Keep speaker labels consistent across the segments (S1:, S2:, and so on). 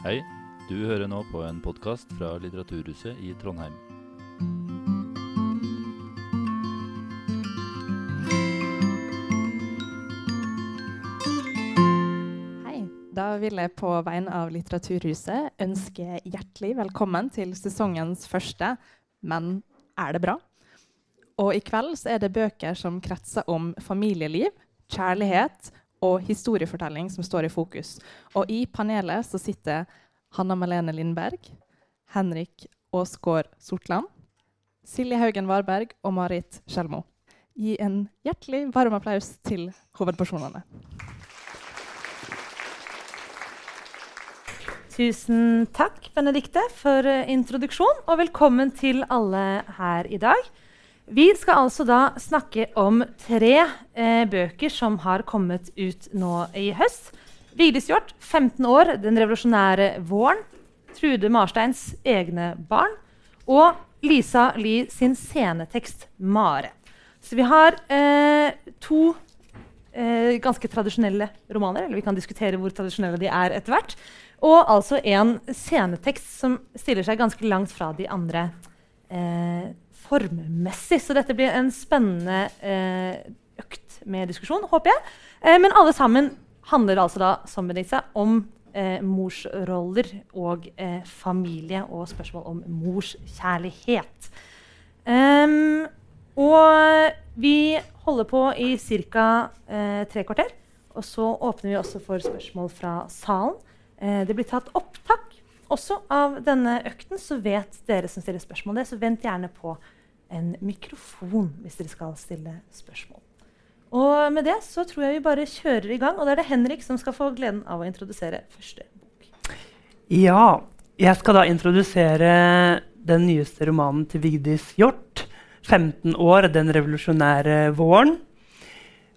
S1: Hei, du hører nå på en podkast fra Litteraturhuset i Trondheim.
S2: Hei. Da vil jeg på vegne av Litteraturhuset ønske hjertelig velkommen til sesongens første Men er det bra? Og i kveld så er det bøker som kretser om familieliv, kjærlighet og historiefortelling som står i fokus. Og i panelet så sitter Hanna Malene Lindberg, Henrik Aasgaard Sortland, Silje Haugen Varberg og Marit Skjelmo. Gi en hjertelig varm applaus til hovedpersonene.
S3: Tusen takk, Benedikte, for eh, introduksjon, og velkommen til alle her i dag. Vi skal altså da snakke om tre eh, bøker som har kommet ut nå i høst. Vigdis Hjorth, 15 år, 'Den revolusjonære våren'. Trude Marsteins egne barn. Og Lisa Lie sin scenetekst 'Mare'. Så vi har eh, to eh, ganske tradisjonelle romaner. Eller vi kan diskutere hvor tradisjonelle de er etter hvert. Og altså en scenetekst som stiller seg ganske langt fra de andre eh, formmessig. Så dette blir en spennende eh, økt med diskusjon, håper jeg. Eh, men alle sammen handler altså da, som Benedikte, om eh, morsroller og eh, familie og spørsmål om morskjærlighet. Um, og vi holder på i ca. Eh, tre kvarter. Og så åpner vi også for spørsmål fra salen. Eh, det blir tatt opptak også av denne økten, så vet dere som stiller spørsmål det. Så vent gjerne på en mikrofon hvis dere skal stille spørsmål. Og med det så tror jeg vi bare kjører i gang. Og da er det Henrik som skal få gleden av å introdusere første bok.
S4: Ja, jeg skal da introdusere den nyeste romanen til Vigdis Hjorth. 15 år, den revolusjonære våren.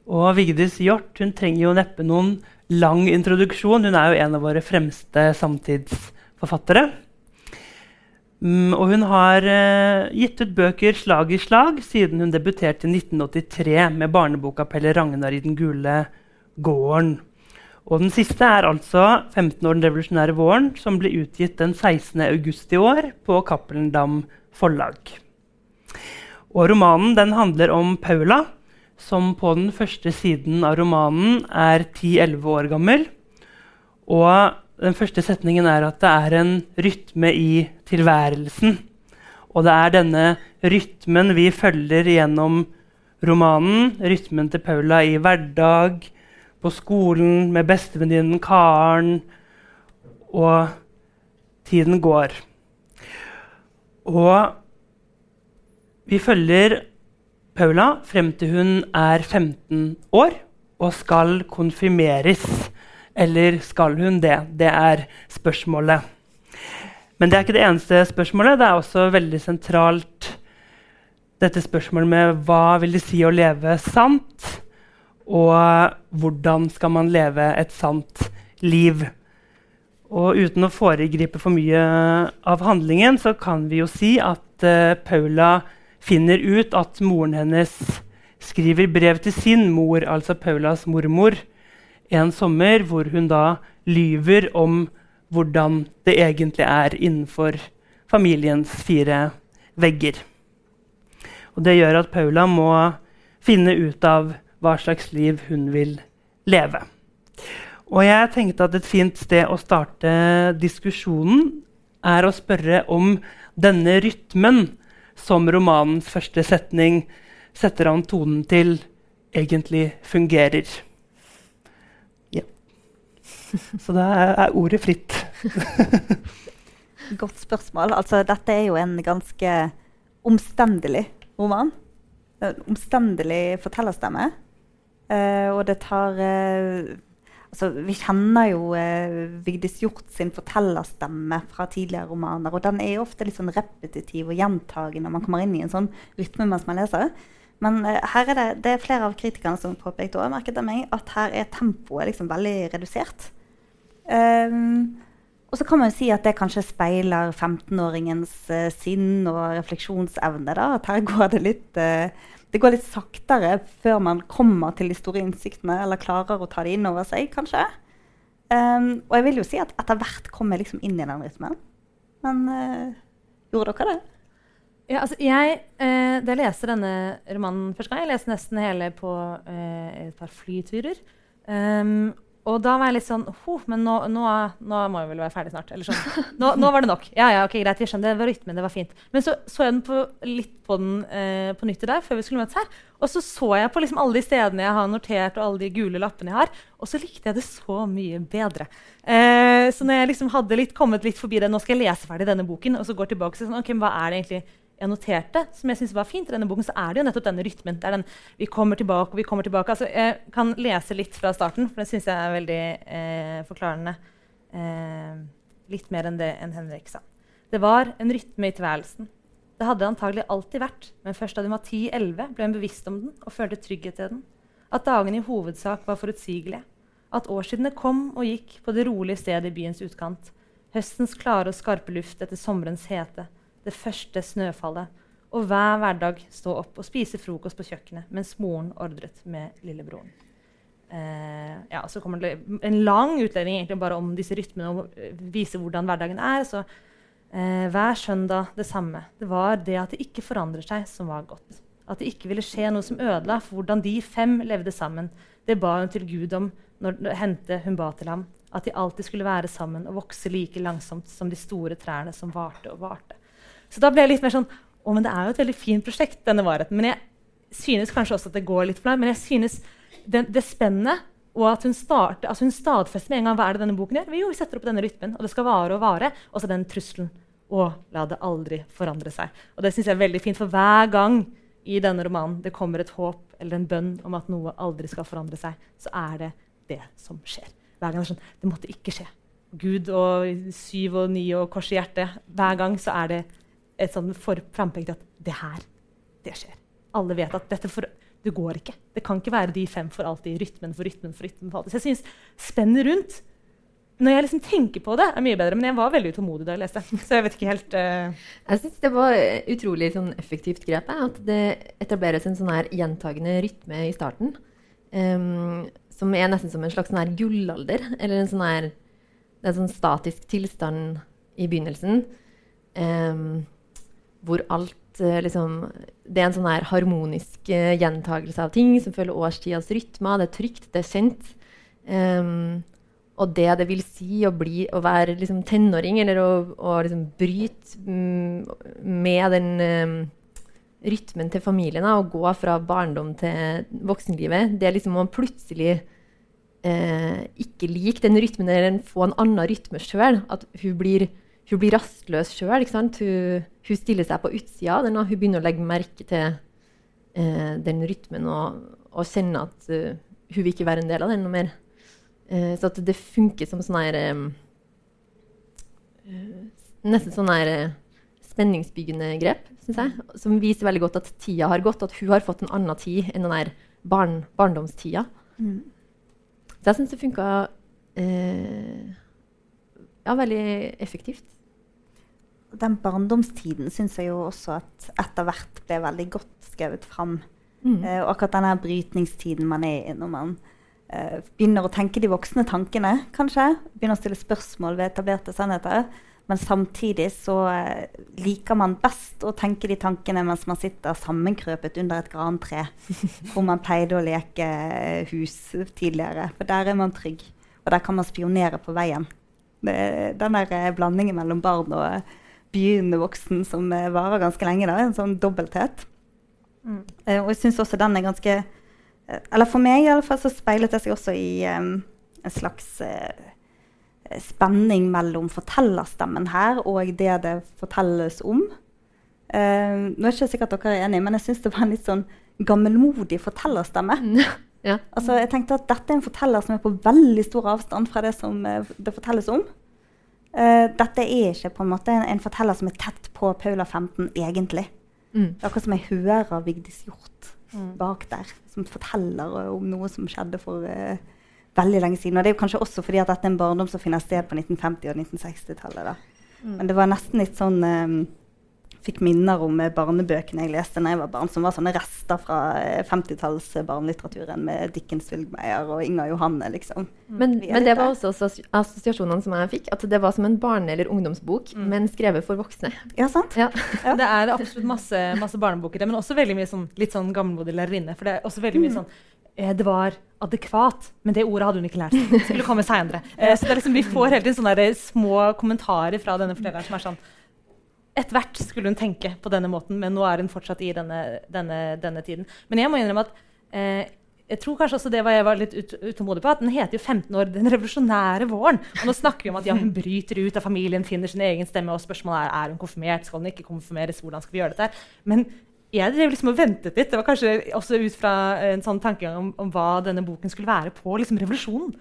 S4: Og Vigdis Hjorth hun trenger jo neppe noen lang introduksjon. Hun er jo en av våre fremste samtidsforfattere. Mm, og hun har uh, gitt ut bøker slag i slag siden hun debuterte i 1983 med barneboka 'Pelle Ragnar i den gule gården'. Og den siste er altså 15 år den revolusjonære våren, som ble utgitt den 16. august i år på Cappelen Dam forlag. Og romanen den handler om Paula, som på den første siden av romanen er 10-11 år gammel. Og den første setningen er at det er en rytme i tilværelsen. Og det er denne rytmen vi følger gjennom romanen. Rytmen til Paula i hverdag, på skolen, med bestevenninnen Karen. Og tiden går. Og vi følger Paula frem til hun er 15 år og skal konfirmeres. Eller skal hun det? Det er spørsmålet. Men det er ikke det eneste spørsmålet. Det er også veldig sentralt dette spørsmålet med hva vil det si å leve sant? Og hvordan skal man leve et sant liv? Og uten å foregripe for mye av handlingen, så kan vi jo si at uh, Paula finner ut at moren hennes skriver brev til sin mor, altså Paulas mormor, en sommer hvor hun da lyver om hvordan det egentlig er innenfor familiens fire vegger. Og det gjør at Paula må finne ut av hva slags liv hun vil leve. Og jeg tenkte at et fint sted å starte diskusjonen er å spørre om denne rytmen som romanens første setning setter an tonen til, egentlig fungerer. Så da er ordet fritt.
S5: Godt spørsmål. Altså, dette er jo en ganske omstendelig roman. En omstendelig fortellerstemme. Uh, og det tar uh, altså, Vi kjenner jo uh, Vigdis Hjort sin fortellerstemme fra tidligere romaner. Og den er jo ofte litt sånn repetitiv og gjentagende man kommer inn i en sånn rytme mens man leser. Men her er det, det er flere av kritikerne som påpekte også, merket av meg, at her er tempoet liksom veldig redusert. Um, og så kan man jo si at det kanskje speiler 15-åringens sinn og refleksjonsevne. da, At her går det litt det går litt saktere før man kommer til de store innsiktene, eller klarer å ta det inn over seg, kanskje. Um, og jeg vil jo si at etter hvert kom jeg liksom inn i den rytmen. Men uh, gjorde dere det?
S3: Ja, altså jeg, eh, da jeg leste denne romanen første gang Jeg leste nesten hele på eh, et par flyturer. Um, og da var jeg litt sånn Men nå, nå, nå, må jeg vel være ferdig snart. Sånn. Nå, nå, var det nok. Ja, ja, ok, greit, vi skjønner, det var rytmen, det var fint. Men så så jeg den på, litt på den eh, på nytt i dag, før vi skulle møtes her. Og så så jeg på liksom alle de stedene jeg har notert, og alle de gule lappene jeg har. Og så likte jeg det så mye bedre. Eh, så når jeg liksom hadde litt, kommet litt forbi det, nå skal jeg lese ferdig denne boken, og så går tilbake til sånn, ok, hva er det egentlig jeg noterte, som jeg synes var fint i denne boken, så er det jo nettopp denne rytmen. Det er den, vi kommer tilbake vi kommer tilbake. Altså, jeg kan lese litt fra starten, for det syns jeg er veldig eh, forklarende. Eh, litt mer enn det enn Henrik sa. Det var en rytme i tilværelsen. Det hadde antagelig alltid vært, men først da hun var 10-11, ble hun bevisst om den og følte trygghet til den. At dagene i hovedsak var forutsigelige. At årsidene kom og gikk på det rolige stedet i byens utkant. Høstens klare og skarpe luft etter sommerens hete det første snøfallet, og hver hverdag stå opp og spise frokost på kjøkkenet mens moren ordret med lillebroren. Eh, ja, så kommer det en lang utledning bare om disse rytmene og vise hvordan hverdagen er. Så eh, hver søndag det samme. Det var det at det ikke forandrer seg, som var godt. At det ikke ville skje noe som ødela for hvordan de fem levde sammen. Det ba hun til Gud om når hendte hun ba til ham. At de alltid skulle være sammen og vokse like langsomt som de store trærne som varte og varte. Så da ble jeg litt mer sånn Å, men det er jo et veldig fint prosjekt, denne varheten. Men jeg synes kanskje også at det går litt for langt. Men jeg synes det, det spennet og at hun, starter, altså hun stadfester med en gang hva er det denne boken gjør. Jo, vi setter opp denne rytmen, og det skal vare og vare. Og så den trusselen. å la det aldri forandre seg. Og det synes jeg er veldig fint, for hver gang i denne romanen det kommer et håp eller en bønn om at noe aldri skal forandre seg, så er det det som skjer. Hver gang det er sånn Det måtte ikke skje. Gud og syv og ni og kors i hjertet. Hver gang så er det et sånn frampekt at det her, det skjer. Alle vet at dette for, det går ikke. Det kan ikke være de fem for alltid. Rytmen for rytmen for rytmen. for alltid. Så jeg synes spennet rundt når jeg liksom tenker på det, er mye bedre. Men jeg var veldig utålmodig da jeg leste. Så jeg vet ikke helt uh...
S6: Jeg syns det var utrolig sånn, effektivt grep. At det etableres en sånn her gjentagende rytme i starten. Um, som er nesten som en slags sånn gullalder. Eller en sånn her Det er en sånn statisk tilstand i begynnelsen. Um, hvor alt eh, liksom Det er en sånn her harmonisk uh, gjentagelse av ting som følger årstidas rytmer. Det er trygt, det er kjent. Um, og det det vil si å, bli, å være liksom, tenåring, eller å, å liksom, bryte mm, med den um, rytmen til familien, og gå fra barndom til voksenlivet, det er liksom å plutselig eh, ikke like den rytmen, eller få en annen rytme sjøl. At hun blir hun blir rastløs sjøl. Hun, hun, stiller seg på utsida av den, og hun begynner å legge merke til eh, den rytmen og, og kjenne at uh, hun vil ikke være en del av den noe mer. Eh, så at det funker som sånn her eh, Nesten sånn her eh, spenningsbyggende grep, syns jeg. Som viser veldig godt at tida har gått, at hun har fått en annen tid enn den der barn, barndomstida. Mm. Så jeg syns det funka eh, ja, veldig effektivt
S5: den barndomstiden syns jeg jo også at etter hvert ble veldig godt skrevet fram. Mm. Eh, og akkurat denne brytningstiden man er i når man eh, begynner å tenke de voksne tankene, kanskje. Begynner å stille spørsmål ved etablerte sannheter. Men samtidig så eh, liker man best å tenke de tankene mens man sitter sammenkrøpet under et grantre, hvor man pleide å leke hus tidligere. For der er man trygg, og der kan man spionere på veien. Det, den der blandingen mellom barn og begynnende voksen som eh, varer ganske lenge. Da, en sånn dobbelthet. Mm. Uh, og jeg syns også den er ganske uh, Eller for meg i alle fall så speilet det seg også i um, en slags uh, spenning mellom fortellerstemmen her og det det fortelles om. nå er det ikke sikkert dere er enige, men jeg syns det var en litt sånn gammelmodig fortellerstemme. ja. Altså, jeg tenkte at Dette er en forteller som er på veldig stor avstand fra det som det fortelles om. Uh, dette er ikke på en måte en, en, forteller som er tett på Paula 15, egentlig. Mm. Det er akkurat som jeg hører Vigdis Hjorth mm. bak der, som forteller om noe som skjedde for uh, veldig lenge siden. Og det er kanskje også fordi at dette er en barndom som finner sted på 1950- og 1960-tallet. Mm. Men det var nesten litt sånn um, fikk minner om eh, barnebøkene jeg leste da jeg var barn, som var sånne rester fra eh, 50-talls barnelitteraturen med Dickens Wilgmeier og Inger Johanne. liksom.
S6: Men,
S5: er
S6: men det var også assosiasjonene som jeg fikk. At det var som en barne- eller ungdomsbok, men skrevet for voksne.
S5: Ja, sant?
S6: Ja.
S3: Det er absolutt masse, masse barneboker der, men også veldig mye sånn, litt sånn gammelmodig lærerinne. For det er også veldig mye sånn eh, Det var adekvat, men det ordet hadde hun ikke lært. Det skulle komme seinere. Eh, så det er liksom, vi får hele tiden sånne små kommentarer fra denne fortelleren som er sånn Ethvert skulle hun tenke på denne måten, men nå er hun fortsatt i denne, denne, denne tiden. Men jeg må innrømme at eh, jeg tror kanskje også det var jeg var litt ut, utålmodig på, at den heter jo 15 år, Den revolusjonære våren. Og nå snakker vi om at ja, hun bryter ut av familien, finner sin egen stemme, og spørsmålet er er hun konfirmert, skal hun ikke konfirmeres, hvordan skal vi gjøre dette? Men jeg drev liksom og ventet litt. Det var kanskje også ut fra en sånn tankegang om, om hva denne boken skulle være på liksom revolusjonen.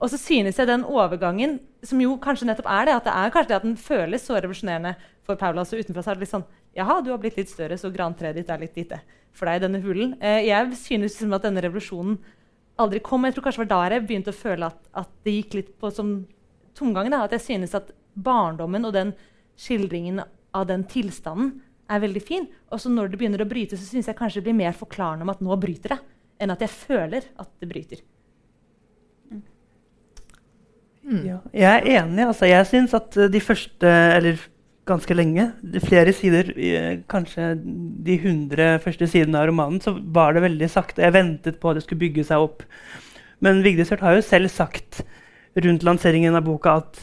S3: Og så synes jeg den overgangen, som jo kanskje nettopp er det, at det er kanskje det at den føles så revolusjonerende for Paula. Så utenfra så er det litt sånn Jaha, du har blitt litt større, så grantreet ditt er litt lite for deg i denne hulen. Eh, jeg synes liksom at denne revolusjonen aldri kom. Jeg tror kanskje det var da jeg begynte å føle at, at det gikk litt på som tomgangen. At jeg synes at barndommen og den skildringen av den tilstanden er veldig fin. Og så når det begynner å bryte, så synes jeg kanskje det blir mer forklarende om at nå bryter det, enn at jeg føler at det bryter.
S4: Ja, jeg er enig. Altså, jeg syns at eh, de første, eller ganske lenge, flere sider, eh, kanskje de 100 første sidene av romanen, så var det veldig sakte. Jeg ventet på at det skulle bygge seg opp. Men Vigdis Hjorth har jo selv sagt rundt lanseringen av boka at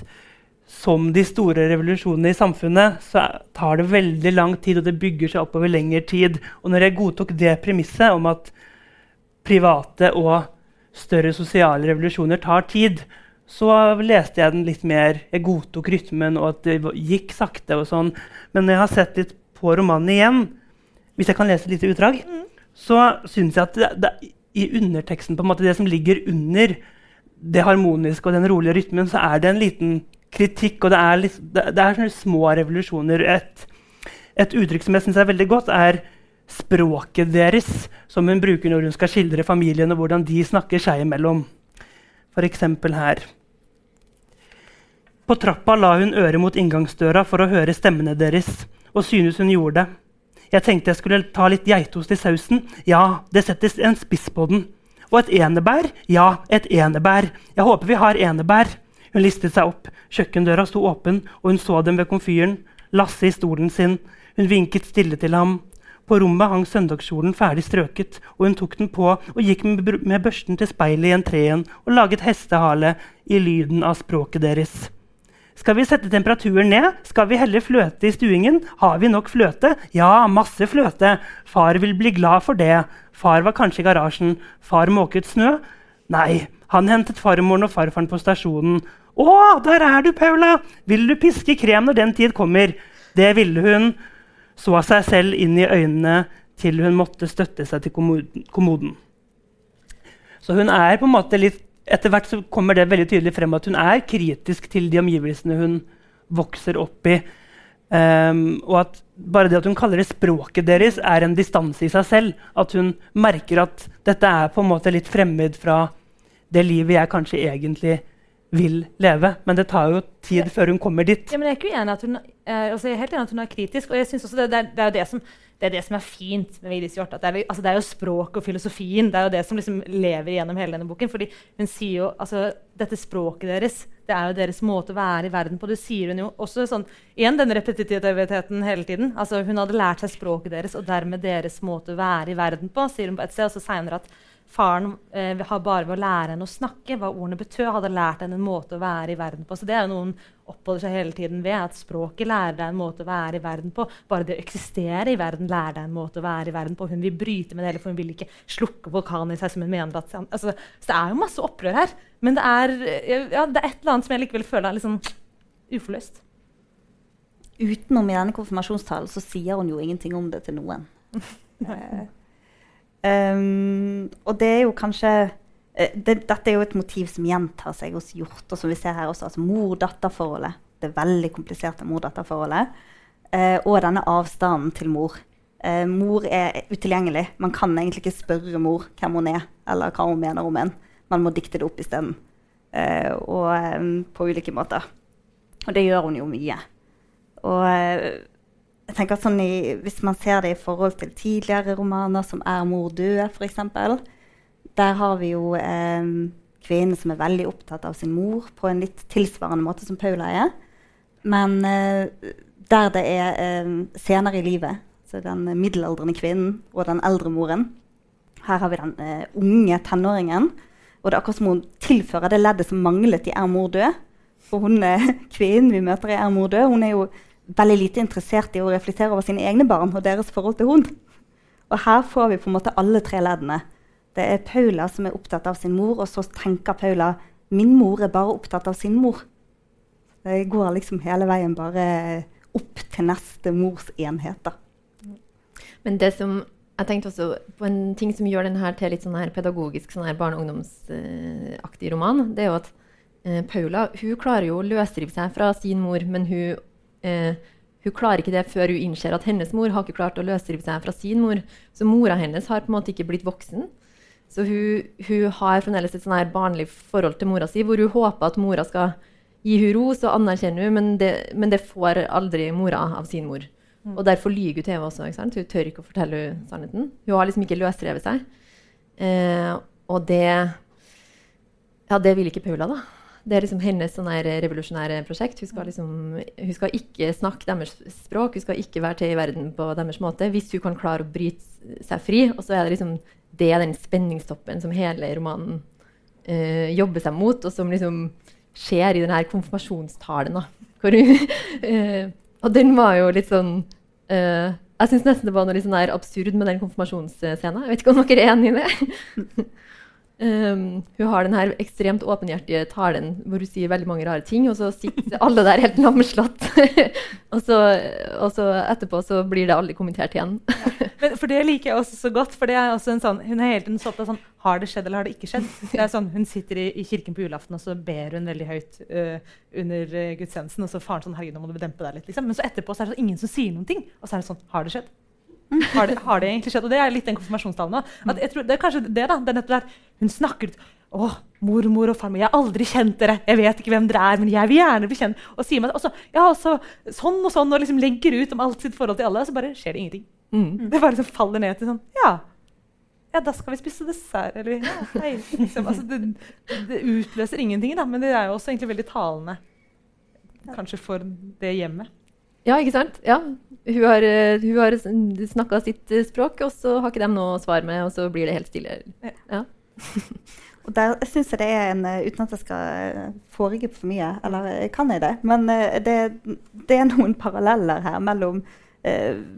S4: som de store revolusjonene i samfunnet, så tar det veldig lang tid, og det bygger seg opp over lengre tid. Og når jeg godtok det premisset om at private og større sosiale revolusjoner tar tid, så leste jeg den litt mer. Jeg godtok rytmen og at det gikk sakte. og sånn. Men når jeg har sett litt på romanen igjen, hvis jeg kan lese et lite utdrag, så syns jeg at det, det, i underteksten, på en måte det som ligger under det harmoniske og den rolige rytmen, så er det en liten kritikk. Og det er, litt, det, det er små revolusjoner. Et, et uttrykk som jeg syns er veldig godt, er språket deres, som hun bruker når hun skal skildre familien og hvordan de snakker seg imellom. F.eks. her. På trappa la hun øret mot inngangsdøra for å høre stemmene deres, og synes hun gjorde det. Jeg tenkte jeg skulle ta litt geitost i sausen. Ja, det settes en spiss på den. Og et enebær? Ja, et enebær. Jeg håper vi har enebær. Hun listet seg opp. Kjøkkendøra sto åpen, og hun så dem ved komfyren. Lasse i stolen sin. Hun vinket stille til ham. På rommet hang søndagskjolen ferdig strøket, og hun tok den på og gikk med, børsten til speilet i entreen og laget hestehale i lyden av språket deres. Skal vi sette temperaturen ned? Skal vi helle fløte i stuingen? Har vi nok fløte? Ja, masse fløte. Far vil bli glad for det. Far var kanskje i garasjen. Far måket snø? Nei, han hentet farmoren og farfaren på stasjonen. Å, der er du, Paula! Vil du piske krem når den tid kommer? Det ville hun. Så seg selv inn i øynene til hun måtte støtte seg til kommoden. Så hun er på en måte litt etter hvert så kommer det veldig tydelig frem at hun er kritisk til de omgivelsene hun vokser opp i. Um, og at bare det at hun kaller det språket deres, er en distanse i seg selv. At hun merker at dette er på en måte litt fremmed fra det livet jeg kanskje egentlig vil leve. Men det tar jo tid før hun kommer dit.
S3: Ja, men jeg er at hun, eh, altså jeg er helt enig at hun er kritisk. Og jeg synes også det, det, er, det, er jo det, som, det er det som er fint med Vigdis Hjorth. Det, er- altså det er jo språket og filosofien det er jo det som liksom lever gjennom hele denne boken. fordi hun sier jo, altså Dette språket deres det er jo deres måte å være i verden på. Det sier hun jo også sånn Igjen den repetitiviteten hele tiden. altså Hun hadde lært seg språket deres og dermed deres måte å være i verden på. sier hun på et sted, og så senere at Faren eh, har bare ved å lære henne å snakke hva ordene betød, hadde lært henne en måte å være i verden på. Så det er jo noe hun oppholder seg hele tiden ved. At språket lærer deg en måte å være i verden på. Bare det å eksistere i verden lærer deg en måte å være i verden på. Hun vil bryte med det hele, for hun vil ikke slukke vulkanen i seg som hun mener at altså, Så det er jo masse opprør her. Men det er, eh, ja, det er et eller annet som jeg likevel føler er litt sånn uforløst.
S5: Utenom i denne konfirmasjonstalen så sier hun jo ingenting om det til noen. Eh, ehm, og det er jo kanskje eh, det, Dette er jo et motiv som gjentar seg hos Hjort, og som vi ser her også. altså Mor-datter-forholdet. Det veldig kompliserte mor-datter-forholdet. Uh, og denne avstanden til mor. Uh, mor er utilgjengelig. Man kan egentlig ikke spørre mor hvem hun er, eller hva hun mener om en. Man må dikte det opp isteden. Uh, og um, på ulike måter. Og det gjør hun jo mye. Og eh, jeg tenker at sånn i, Hvis man ser det i forhold til tidligere romaner, som 'Er mor død', f.eks., der har vi jo eh, kvinnen som er veldig opptatt av sin mor på en litt tilsvarende måte som Paula er. Men eh, der det er eh, senere i livet, så den middelaldrende kvinnen og den eldre moren Her har vi den eh, unge tenåringen. Og det er akkurat som hun tilfører det leddet som manglet i 'Er mor død'. For hun kvinnen vi møter i 'Er mor død', hun er jo veldig lite interessert i å reflektere over sine egne barn og deres forhold til hund. Og her får vi på en måte alle tre leddene. Det er Paula som er opptatt av sin mor, og så tenker Paula min mor er bare opptatt av sin mor. Det går liksom hele veien bare opp til neste mors enhet. da.
S6: Men det som jeg tenkte også på en ting som gjør den her til litt sånn her pedagogisk sånn her barne- og ungdomsaktig roman, det er jo at eh, Paula hun klarer jo å løsrive seg fra sin mor, men hun, eh, hun klarer ikke det før hun innser at hennes mor har ikke klart å løsrive seg fra sin mor. Så mora hennes har på en måte ikke blitt voksen. Så hun, hun har fremdeles et sånn her barnlig forhold til mora si, hvor hun håper at mora skal gi hun ros og anerkjenne henne, men det, men det får aldri mora av sin mor. Og derfor lyver hun til henne også. Ikke sant? Hun tør ikke å fortelle henne sannheten. Hun har liksom ikke løsrevet seg. Eh, og det Ja, det vil ikke Paula, da. Det er liksom hennes sånn her revolusjonære prosjekt. Hun skal, liksom, hun skal ikke snakke deres språk, hun skal ikke være til i verden på deres måte. Hvis hun kan klare å bryte seg fri. Og så er det liksom det er den spenningstoppen som hele romanen uh, jobber seg mot, og som liksom skjer i denne konfirmasjonstalen. Da, eh, og den var jo litt sånn uh, Jeg syns nesten det var noe litt sånn absurd med den konfirmasjonsscenen. Jeg vet ikke om dere er enig i det? Um, hun har den her ekstremt åpenhjertige talen hvor hun sier veldig mange rare ting, og så sitter alle der helt lamslått. og, så, og så etterpå så blir det aldri kommentert igjen.
S3: Men, for det liker jeg også så godt. for det er også en sånn, Hun er hele tiden så opptatt sånn, har det skjedd eller har det ikke skjedd. Det er sånn, Hun sitter i, i kirken på julaften og så ber hun veldig høyt uh, under uh, gudstjenesten. Og så faren sånn, herregud, nå må du dempe deg litt. Liksom. Men så etterpå så er det sånn, ingen som sier noen ting. Og så er det sånn, har det skjedd? Har det, har det egentlig skjedd? Og det er litt den konfirmasjonstalen òg. Det er kanskje det, da. Det er der hun snakker ut å, mormor og farmor, jeg har aldri kjent dere. Jeg vet ikke hvem dere er, men jeg vil gjerne bli kjent. Og sier meg også, ja, også, sånn og sånn, og liksom legger ut om alt sitt forhold til alle. Så bare skjer det ingenting.
S6: Mm.
S3: Det bare liksom faller ned til sånn Ja, ja da skal vi spise dessert. Eller ja, hei. Liksom, altså, det, det utløser ingenting, da, men det er jo også egentlig veldig talende. Kanskje for det hjemmet.
S6: Ja, ikke sant? Ja. Hun har, uh, hun har snakka sitt uh, språk, og så har ikke de noe svar med, og så blir det helt stille. Ja.
S5: Og der syns jeg det er en uh, Uten at jeg skal foregripe for mye, eller kan jeg det? Men det, det, er noen paralleller her mellom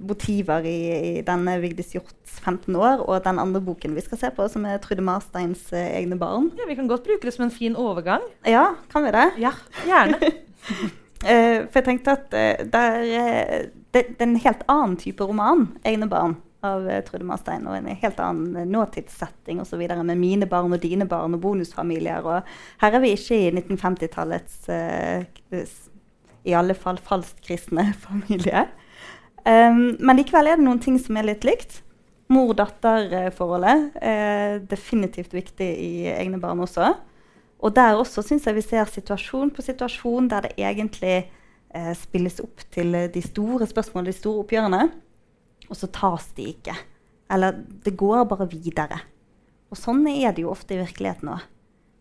S5: motiver i, i, denne Vigdis Hjorts 15 år og den andre boken vi skal se på, som er Trude Marsteins egne barn.
S3: Ja, Vi kan godt bruke det som en fin overgang.
S5: Ja, kan vi det?
S3: Ja, gjerne.
S5: Uh, for jeg tenkte at uh, uh, det, det, er en helt annen type roman, 'Egne barn', av Trude Marstein. Og en helt annen nåtidssetting osv. med mine barn og dine barn og bonusfamilier. Og her er vi ikke i 1950-tallets i alle fall falskt kristne familie. Um, men likevel er det noen ting som er litt likt. Mor-datter-forholdet er definitivt viktig i egne barn også. Og der også syns jeg vi ser situasjon på situasjon der det egentlig eh, spilles opp til de store spørsmålene, de store oppgjørene, og så tas de ikke. Eller det går bare videre. Og sånn er det jo ofte i virkeligheten òg.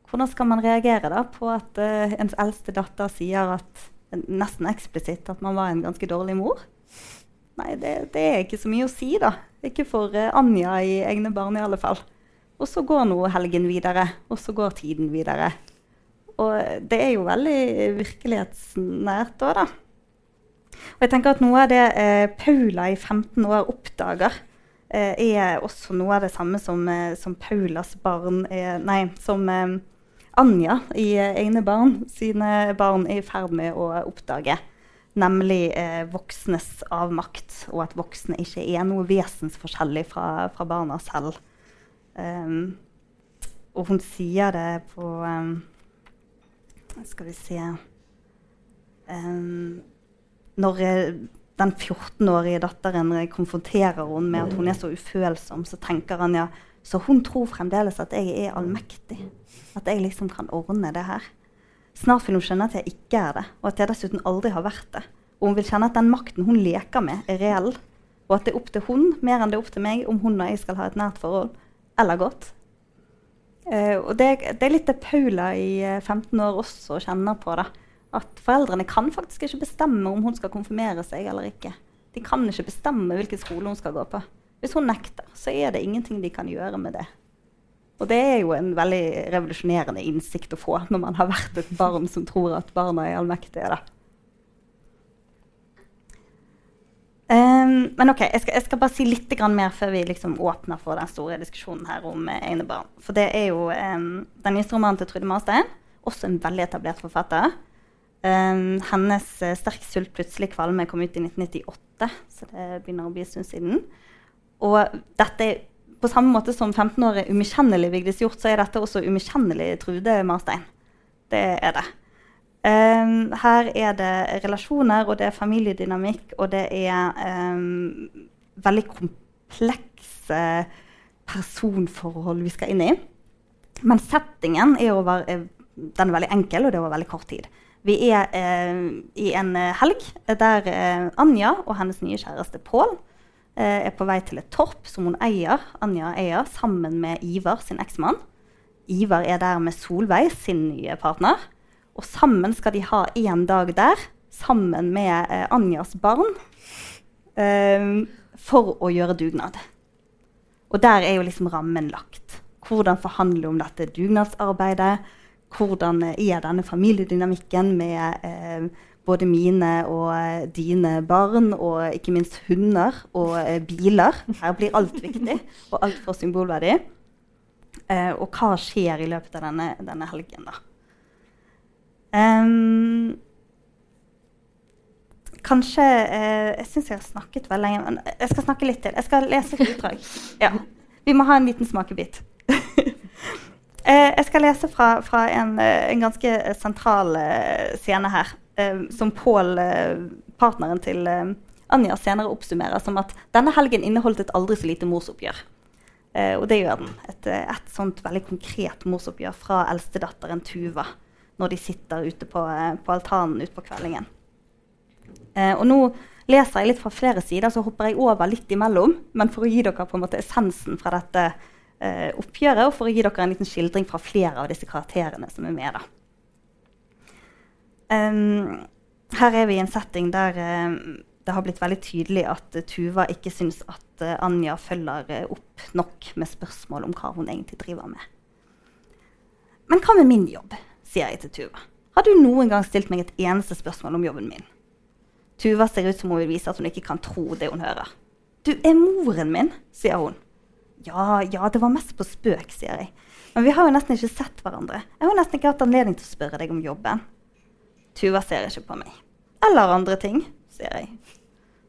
S5: Hvordan skal man reagere da på at eh, ens eldste datter sier at, nesten eksplisitt at man var en ganske dårlig mor? Nei, det, det er ikke så mye å si, da. Ikke for eh, Anja i egne barn i alle fall. Og så går nå helgen videre, og så går tiden videre. Og det er jo veldig virkelighetsnært òg, da. Og jeg tenker at noe av det eh, Paula i 15 år oppdager, eh, er også noe av det samme som, eh, som Paulas barn er Nei, som eh, Anja i eh, egne barn sine barn er i ferd med å oppdage. Nemlig eh, voksnes avmakt, og at voksne ikke er noe vesensforskjellig fra, fra barna selv. Um, og hun sier det på um, Skal vi se um, Når den 14-årige datteren konfronterer henne med at hun er så ufølsom, så tenker han ja, så hun tror fremdeles at jeg er allmektig. At jeg liksom kan ordne det her. Snart vil hun skjønne at jeg ikke er det, og at jeg dessuten aldri har vært det. Og hun vil kjenne at den makten hun leker med, er reell. Og at det er opp til hun mer enn det er opp til meg om hun og jeg skal ha et nært forhold eller godt. Uh, og det, det, er litt det Paula i 15 eh, år også kjenner på. da. At foreldrene kan faktisk ikke bestemme om hun skal konfirmere seg eller ikke. De kan ikke bestemme hvilken skole hun skal gå på. Hvis hun nekter, så er det ingenting de kan gjøre med det. Og det er jo en veldig revolusjonerende innsikt å få når man har vært et barn som tror at barna er allmektige. Um, men ok, jeg skal, jeg skal, bare si litt mer før vi liksom åpner for den store diskusjonen her om eh, egne barn. For det er jo um, den nyeste romanen til Trude Marstein, også en veldig etablert forfatter. Um, hennes uh, 'Sterk sult, plutselig kvalme' kom ut i 1998, så det begynner å bli en stund siden. Og dette er på samme måte som 15-årig umiskjennelig Vigdis Hjorth, så er dette også umiskjennelig Trude Marstein. Det er det. Um, her er det relasjoner, og det er familiedynamikk, og det er um, veldig komplekse personforhold vi skal inn i. Men settingen er, over, den er veldig enkel, og det er over veldig kort tid. Vi er uh, i en helg der uh, Anja og hennes nye kjæreste Pål uh, er på vei til et torp som hun eier, Anja eier, sammen med Ivar, sin eksmann. Ivar er der med Solveig, sin nye partner. Og sammen skal de ha én dag der, sammen med eh, Anjas barn, eh, for å gjøre dugnad. Og der er jo liksom rammen lagt. Hvordan forhandle om dette dugnadsarbeidet? Hvordan er denne familiedynamikken med eh, både mine og eh, dine barn, og ikke minst hunder og eh, biler? Her blir alt viktig, og alt får symbolverdi. Eh, og hva skjer i løpet av denne, denne helgen, da? Um, kanskje uh, Jeg syns jeg har snakket veldig lenge, men jeg skal snakke litt til. Jeg skal lese et utdrag. Ja. Vi må ha en liten smakebit. uh, jeg skal lese fra, fra en, uh, en, ganske sentral scene her, som Pål, partneren til Anja, senere oppsummerer som at denne helgen inneholdt et aldri så lite morsoppgjør. og det gjør den. Et, et sånt veldig konkret morsoppgjør fra eldstedatteren Tuva når de sitter ute på, eh, på altanen utpå kveldingen. Eh, og nå leser jeg litt fra flere sider, så hopper jeg over litt imellom. Men for å gi dere på en måte essensen fra dette eh, oppgjøret, og for å gi dere en liten skildring fra flere av disse karakterene som er med. Um, her er vi i en setting der eh, det har blitt veldig tydelig at uh, Tuva ikke syns at uh, Anja følger uh, opp nok med spørsmål om hva hun egentlig driver med. Men hva med min jobb? Sier jeg til Tuva. Har du noen gang stilt meg et eneste spørsmål om jobben min? Tuva ser ut som hun vil vise at hun ikke kan tro det hun hører. Du er moren min, sier hun. Ja, ja, det var mest på spøk, sier jeg. Men vi har jo nesten ikke sett hverandre. Jeg har nesten ikke hatt anledning til å spørre deg om jobben. Tuva ser ikke på meg. Eller andre ting, sier jeg.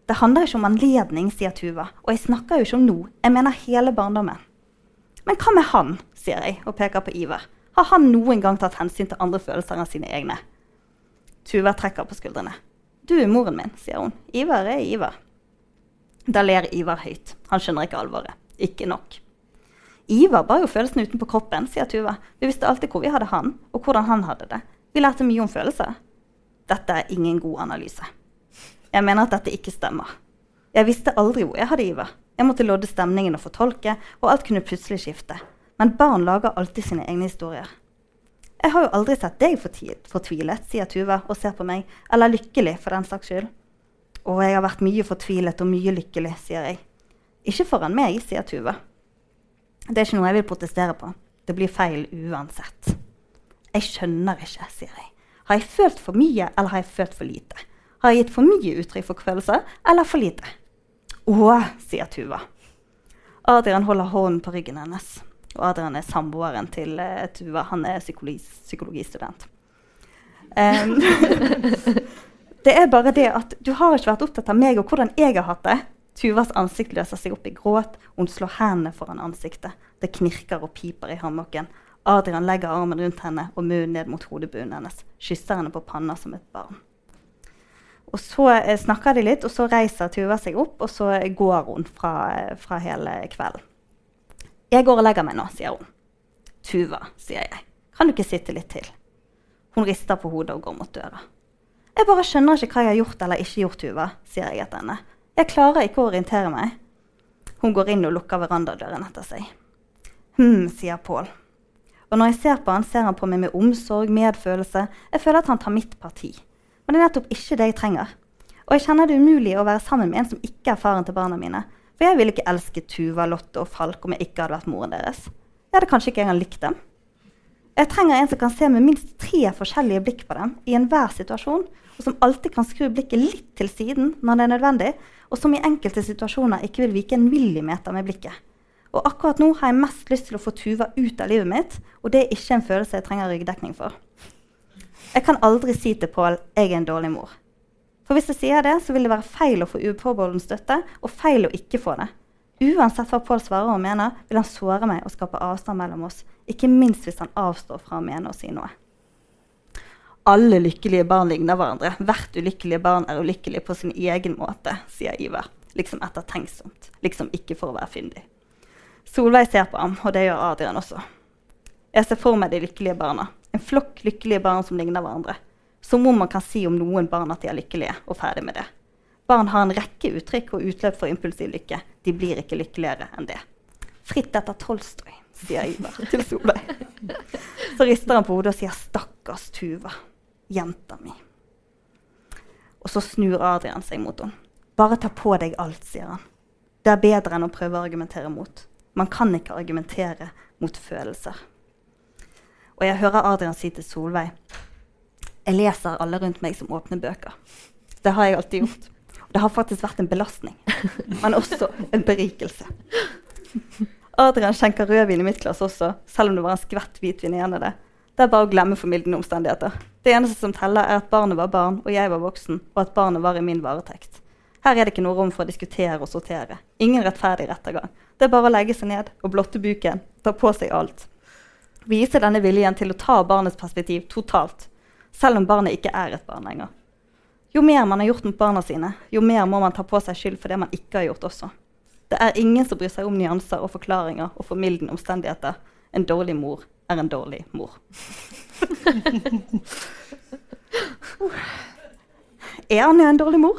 S5: Det handler ikke om anledning, sier Tuva. Og jeg snakker jo ikke om nå. Jeg mener hele barndommen. Men hva med han, sier jeg og peker på Ivar. Har han noen gang tatt hensyn til andre følelser enn sine egne? Tuva trekker på skuldrene. Du er moren min, sier hun. Ivar er Ivar. Da ler Ivar høyt. Han skjønner ikke alvoret. Ikke nok. Ivar bar jo følelsene utenpå kroppen, sier Tuva. Vi visste alltid hvor vi hadde han, og hvordan han hadde det. Vi lærte mye om følelser. Dette er ingen god analyse. Jeg mener at dette ikke stemmer. Jeg visste aldri hvor jeg hadde Ivar. Jeg måtte lodde stemningen og fortolke, og alt kunne plutselig skifte. Men barn lager alltid sine egne historier. Jeg har jo aldri sett deg fortvilet, sier Tuva og ser på meg. Eller lykkelig, for den saks skyld. Å, jeg har vært mye fortvilet og mye lykkelig, sier jeg. Ikke foran meg, sier Tuva. Det er ikke noe jeg vil protestere på. Det blir feil uansett. Jeg skjønner ikke, sier jeg. Har jeg følt for mye, eller har jeg følt for lite? Har jeg gitt for mye uttrykk for følelser, eller for lite? Å, sier Tuva. Adrian holder hånden på ryggen hennes. Og Adrian er samboeren til uh, Tuva. Han er psykologi, psykologistudent. Um, det er bare det at du har ikke vært opptatt av meg og hvordan jeg har hatt det. Tuvas ansikt løser seg opp i gråt. Hun slår hendene foran ansiktet. Det knirker og piper i hammocken. Adrian legger armen rundt henne og munnen ned mot hodebunnen hennes. Kysser henne på panna som et barn. Og Så eh, snakker de litt, og så reiser Tuva seg opp, og så går hun fra, eh, fra hele kvelden. 'Jeg går og legger meg nå', sier hun. 'Tuva', sier jeg. 'Kan du ikke sitte litt til?' Hun rister på hodet og går mot døra. Jeg bare skjønner ikke hva jeg har gjort eller ikke gjort, Tuva, sier jeg etter henne. Jeg klarer ikke å orientere meg. Hun går inn og lukker verandadøren etter seg. Hm, sier Pål. Og når jeg ser på han, ser han på meg med omsorg, medfølelse. Jeg føler at han tar mitt parti. Men det er nettopp ikke det jeg trenger. Og jeg kjenner det umulig å være sammen med en som ikke er faren til barna mine. For jeg ville ikke elske Tuva, Lotte og Falk om jeg ikke hadde vært moren deres. Jeg hadde kanskje ikke engang likt dem. Jeg trenger en som kan se med minst tre forskjellige blikk på dem i enhver situasjon, og som alltid kan skru blikket litt til siden når det er nødvendig, og som i enkelte situasjoner ikke vil vike en millimeter med blikket. Og akkurat nå har jeg mest lyst til å få Tuva ut av livet mitt, og det er ikke en følelse jeg trenger ryggdekning for. Jeg kan aldri si til Pål jeg er en dårlig mor. For hvis jeg sier det, så vil det være feil å få uforbeholden støtte, og feil å ikke få det. Uansett hva Pål svarer og mener, vil han såre meg og skape avstand mellom oss. Ikke minst hvis han avstår fra å mene og si noe. Alle lykkelige barn ligner hverandre. Hvert ulykkelige barn er ulykkelig på sin egen måte, sier Ivar. Liksom ettertenksomt. Liksom ikke for å være fyndig. Solveig ser på ham, og det gjør Adrian også. Jeg ser for meg de lykkelige barna. En flokk lykkelige barn som ligner hverandre. Som om man kan si om noen barn at de er lykkelige, og ferdig med det. Barn har en rekke uttrykk og utløp for impulsiv lykke. De blir ikke lykkeligere enn det. Fritt etter Tolstoy, sier Ivar til Solveig. Så rister han på hodet og sier 'stakkars Tuva, jenta mi'. Og så snur Adrian seg mot henne. 'Bare ta på deg alt', sier han. Det er bedre enn å prøve å argumentere mot. Man kan ikke argumentere mot følelser. Og jeg hører Adrian si til Solveig Jeg leser alle rundt meg som åpner bøker. Det har jeg alltid gjort. Det har faktisk vært en belastning, men også en berikelse. Adrian skjenker rødvin i mitt glass også, selv om det var en skvett hvitvin igjen av det. Det er bare å glemme formildende omstendigheter. Det eneste som teller, er at barnet var barn, og jeg var voksen, og at barnet var i min varetekt. Her er det ikke noe rom for å diskutere og sortere. Ingen rettferdig rettergang. Det er bare å legge seg ned og blotte buken, ta på seg alt. Vise denne viljen til å ta barnets perspektiv totalt, selv om barnet ikke er et barn lenger. Jo mer man har gjort mot barna sine, jo mer må man ta på seg skyld for det man ikke har gjort også. Det er ingen som bryr seg om nyanser og forklaringer og formildende omstendigheter. En dårlig mor er en dårlig mor. er Anja en dårlig mor?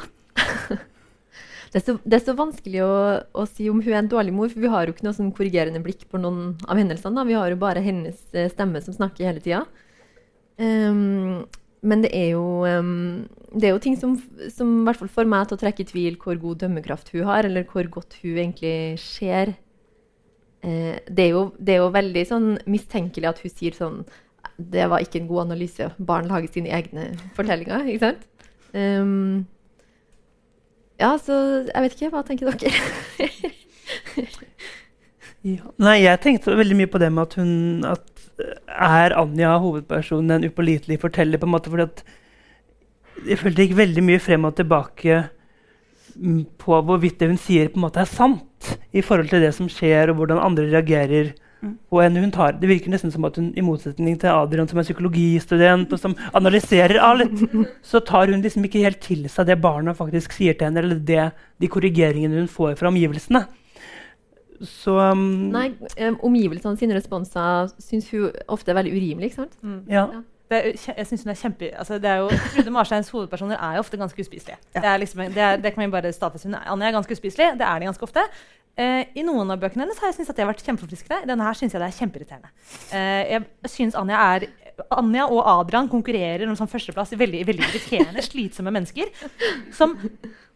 S6: Det er, så, det er så vanskelig å, å, si om hun er en dårlig mor, for vi har jo ikke noe sånn korrigerende blikk på noen av hendelsene. Da. Vi har jo bare hennes eh, stemme som snakker hele tida. Um, men det er jo, um, det er jo ting som, som i hvert fall får meg til å trekke i tvil hvor god dømmekraft hun har, eller hvor godt hun egentlig ser. Uh, det, er jo, det, er jo, veldig sånn mistenkelig at hun sier sånn Det var ikke en god analyse. Barn lager sine egne fortellinger. ikke sant? Um, ja, så jeg vet ikke. Hva tenker dere?
S4: ja. Nei, jeg tenkte veldig mye på det med at hun at Er Anja hovedpersonen en upålitelig forteller? på en måte, fordi at Jeg følte det gikk veldig mye frem og tilbake på hvorvidt det hun sier, på en måte er sant i forhold til det som skjer, og hvordan andre reagerer. Mm. Og hun tar, Det virker nesten som at hun i motsetning til Adrian, som er psykologistudent og som analyserer alt, så tar hun liksom ikke helt til seg det barna faktisk sier til henne, eller det, de korrigeringene hun får fra omgivelsene. Så um,
S6: Nei, um, omgivelsene sine responser syns hun ofte er veldig urimelig. ikke sant?
S3: Mm. Ja. ja. Er, jeg synes hun er kjempe... Altså, det er jo, Trude Marsteins hovedpersoner er jo ofte ganske uspiselige. Ja. Det, liksom, det, det, kan vi bare stadfeste. Anja er ganske uspiselig. Det er de ganske ofte. Uh, I noen av bøkene hennes har jeg syntes at de har vært kjempeforfriskende. I denne her synes jeg det er kjempeirriterende. Uh, jeg synes Anja er Anja og Adrian konkurrerer om sånn førsteplass i veldig, veldig irriterende, slitsomme mennesker. Som,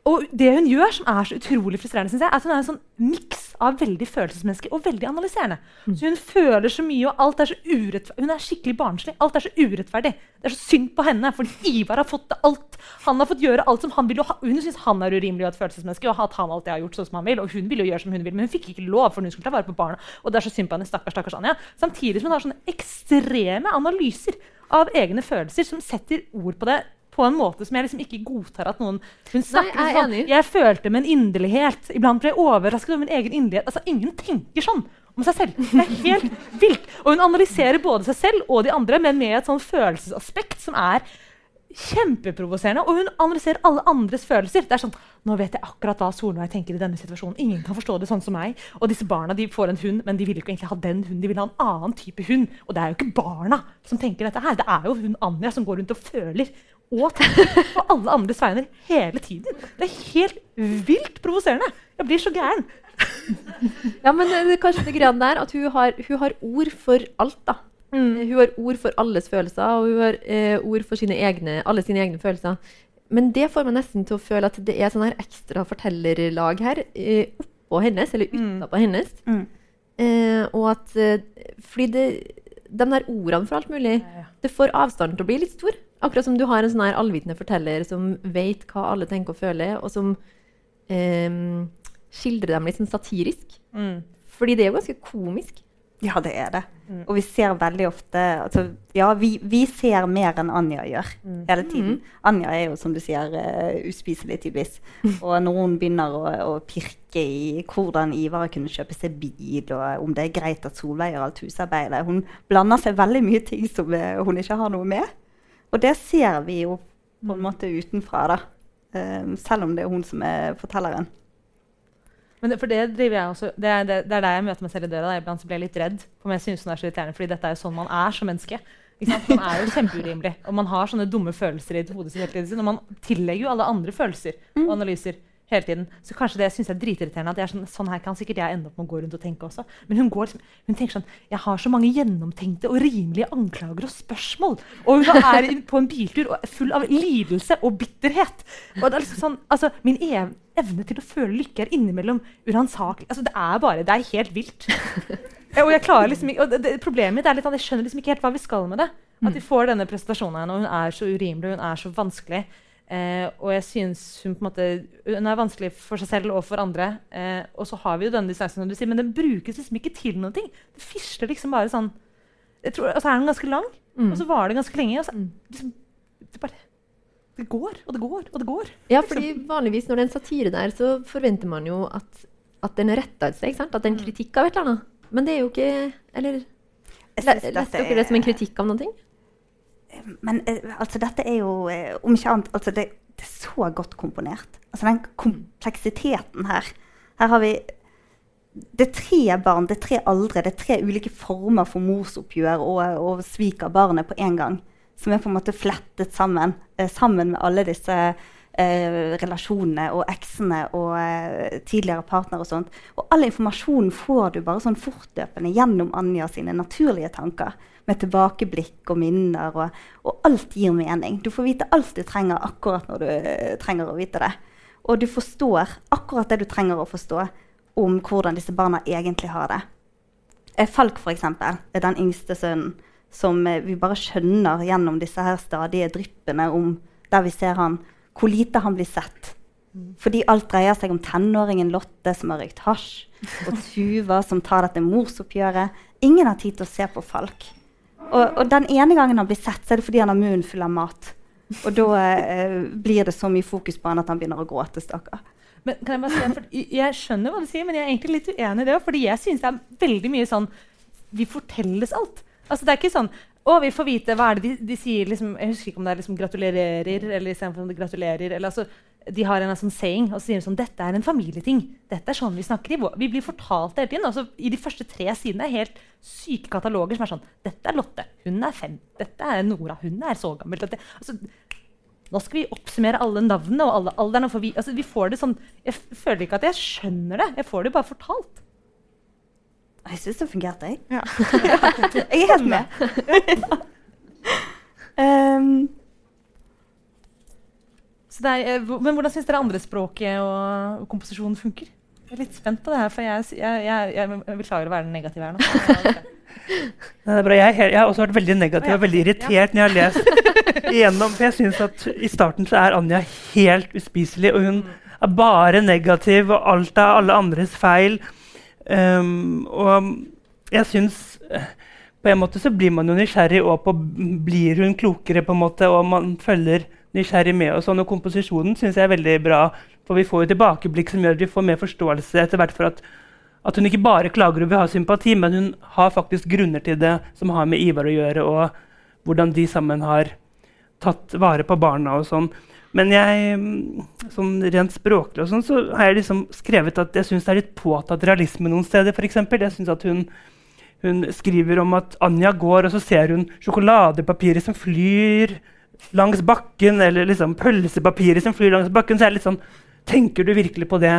S3: og det hun gjør, som er så utrolig frustrerende, synes jeg, er at hun er en sånn miks av veldig følelsesmenneske og veldig analyserende. Mm. Så Hun føler så mye, og alt er så urettferdig. Hun er skikkelig barnslig. Alt er så urettferdig. Det er så synd på henne, fordi Ivar har fått alt. Han har fått gjøre alt som han vil. Og hun syns han er urimelig og et følelsesmenneske, og at han alltid har gjort sånn som han vil. Og hun vil jo gjøre som hun vil, men hun fikk ikke lov, for hun skulle ta vare på barna. Og det er så synd på henne, stakkars, stakkars Anja. Samtidig som hun har sånne ekstreme analyser av egne følelser som setter ord på det på en måte som jeg liksom ikke godtar at noen hun snakker Nei, jeg, sånn, jeg følte med en inderlighet. Iblant ble jeg overrasket over min egen inderlighet. Altså, ingen tenker sånn om seg selv. Det er helt vilt. Og hun analyserer både seg selv og de andre, men med et sånn følelsesaspekt som er kjempeprovoserende. Og hun analyserer alle andres følelser. Det er sånn, nå vet jeg akkurat hva Solveig tenker i denne situasjonen. Ingen kan forstå det sånn som meg. Og disse barna de får en hund, men de vil ikke egentlig ha den hunden. De vil ha en annen type hund. Og det er jo ikke barna som tenker dette her. Det er jo hun Anja som går rundt og føler og tenker på alle andres vegne hele tiden. Det er helt vilt provoserende. Jeg blir så gæren.
S6: Ja, men det kanskje det greia der at hun har, hun har ord for alt, da.
S3: Mm.
S6: Hun har ord for alles følelser, og hun har eh, ord for sine egne, alle sine egne følelser. Men det får meg nesten til å føle at det er sånn her ekstra fortellerlag her eh, oppå hennes, eller
S3: Mm.
S6: hennes.
S5: Mm.
S6: Eh, og at eh, Fordi det, de der ordene for alt mulig, det får avstanden til å bli litt stor. Akkurat som du har en sånn her allvitende forteller som vet hva alle tenker og føler, og som eh, skildrer dem litt sånn satirisk.
S3: Mm.
S6: Fordi det er jo ganske komisk.
S5: Ja, det er det.
S3: Mm.
S5: Og vi ser veldig ofte altså, Ja, vi, vi ser mer enn Anja gjør
S3: Mm.
S5: hele tiden. Anja er jo, som du sier, uh, uspiselig tydeligvis. Og når hun begynner å, å pirke i hvordan Ivar kunne kjøpe seg bil, og om det er greit at Solveig gjør alt husarbeidet Hun blander seg veldig mye ting som eh, hun ikke har noe med. Og det ser vi jo på en måte utenfra, da. Eh, selv om det er hun som er fortelleren.
S3: Men det, for det driver jeg også Det er, det, det er der jeg møter meg selv i døra. da. Iblant så blir jeg litt redd. For jeg synes hun er så irriterende, fordi dette er jo sånn man er som menneske. Man er jo kjempeurimelig. Og man har sånne dumme følelser i hodet sitt hele tiden. Og man tillegger jo alle andre følelser og analyser hele tiden. Så kanskje det synes jeg er dritirriterende. at jeg er sånn, sånn her kan sikkert jeg ende opp med å gå rundt og tenke også. Men hun går hun tenker sånn Jeg har så mange gjennomtenkte og rimelige anklager og spørsmål. Og hun er på en biltur og full av lidelse og bitterhet. Og det er liksom sånn, altså, Min ev evne til å føle lykke er innimellom uransakelig. Altså, det er bare, det er helt vilt. og jeg klarer liksom ikke, og det, det, Problemet mitt er litt at jeg skjønner liksom ikke helt hva vi skal med det. At vi får denne presentasjonen av henne, og hun er så urimelig hun er så vanskelig. Eh, og jeg synes hun på en måte, hun er vanskelig for seg selv og for andre. Eh, og så har vi jo denne distansen, som du sier, men den brukes liksom ikke til noen ting. Det fisler liksom bare sånn jeg tror, Og så er den ganske lang,
S6: Mm.
S3: og så varer det ganske lenge. Og så,
S6: Mm.
S3: liksom, det, bare, det går og det går og det går.
S6: Ja, fordi vanligvis når det er en satire der, så forventer man jo at, at den er retta et sted. At det er en kritikk av et eller annet. Men det er jo ikke Eller leste dere det som en kritikk av noe?
S5: Men eh, altså, dette er jo, eh, om ikke annet altså, det, det er så godt komponert. Altså den kompleksiteten her. Her har vi Det er tre barn, det er tre aldre, det er tre ulike former for morsoppgjør og, og svik av barnet på en gang. Som er på en måte flettet sammen, eh, sammen med alle disse eh, relasjonene og eksene og eh, tidligere partnere og sånt. Og all informasjonen får du bare sånn fortløpende gjennom Anja sine naturlige tanker. Med tilbakeblikk og minner, og, og alt gir mening. Du får vite alt du trenger akkurat når du eh, trenger å vite det. Og du forstår akkurat det du trenger å forstå om hvordan disse barna egentlig har det. Eh, Falk, eksempel, er den yngste sønnen som eh, vi bare skjønner gjennom disse her stadige dryppene om der vi ser han, hvor lite han blir sett. Fordi alt dreier seg om tenåringen Lotte som har røykt hasj, og Tuva som tar dette morsoppgjøret. Ingen har tid til å se på Falk. Og, og den ene gangen han blir sett, så er det fordi han har munnen full av mat. Og da eh, blir det så mye fokus på han at han begynner å gråte, stakkar.
S3: Men kan Jeg bare si, for jeg- skjønner hva du sier, men jeg er egentlig litt uenig i det. Fordi jeg synes det er veldig mye sånn Vi fortelles alt. Altså Det er ikke sånn å, vi får vite hva er det de, de sier liksom, Jeg husker ikke om det er liksom 'gratulerer' eller istedenfor 'gratulerer'. eller altså, De har en sånn saying, og så sier de sånn 'Dette er en familieting'. Dette er sånn vi snakker i. vår- Vi blir fortalt det hele tiden. Altså, I de første tre sidene er helt syke kataloger som er sånn 'Dette er Lotte. Hun er fem. Dette er Nora. Hun er så gammel.' Dette, altså, nå skal vi oppsummere alle navnene og alle alderne. For vi, altså, vi får det sånn, jeg føler ikke at jeg skjønner det. Jeg får det bare fortalt.
S5: Jeg syns det fungerte, jeg.
S3: Ja.
S5: jeg er helt med. um,
S3: er, eh, men hvordan syns dere andrespråket og, og komposisjonen funker? Jeg er litt spent på det her, for jeg, jeg, jeg, jeg, beklager å være den negative her nå.
S4: Nei, det er bra. Jeg, er jeg har også vært veldig negativ og veldig irritert når jeg har lest igjennom. For jeg synes at i starten så er Anja helt uspiselig, og hun er bare negativ, og alt er alle andres feil. Um, og jeg syns eh, På en måte så blir man jo nysgjerrig og på blir hun klokere, på en måte, og man følger nysgjerrig med. Og når komposisjonen syns jeg er veldig bra, for vi får jo tilbakeblikk som gjør at vi får mer forståelse etter hvert for at at hun ikke bare klager og vil ha sympati, men hun har faktisk grunner til det som har med Ivar å gjøre, og hvordan de sammen har tatt vare på barna og sånn. Men jeg, sånn rent språklig og sånn, så har jeg liksom skrevet at jeg syns det er litt påtatt realisme noen steder. For eksempel. jeg synes at hun, hun skriver om at Anja går, og så ser hun sjokoladepapiret som flyr langs bakken, eller liksom pølsepapiret som flyr langs bakken, så er det litt sånn Tenker du virkelig på det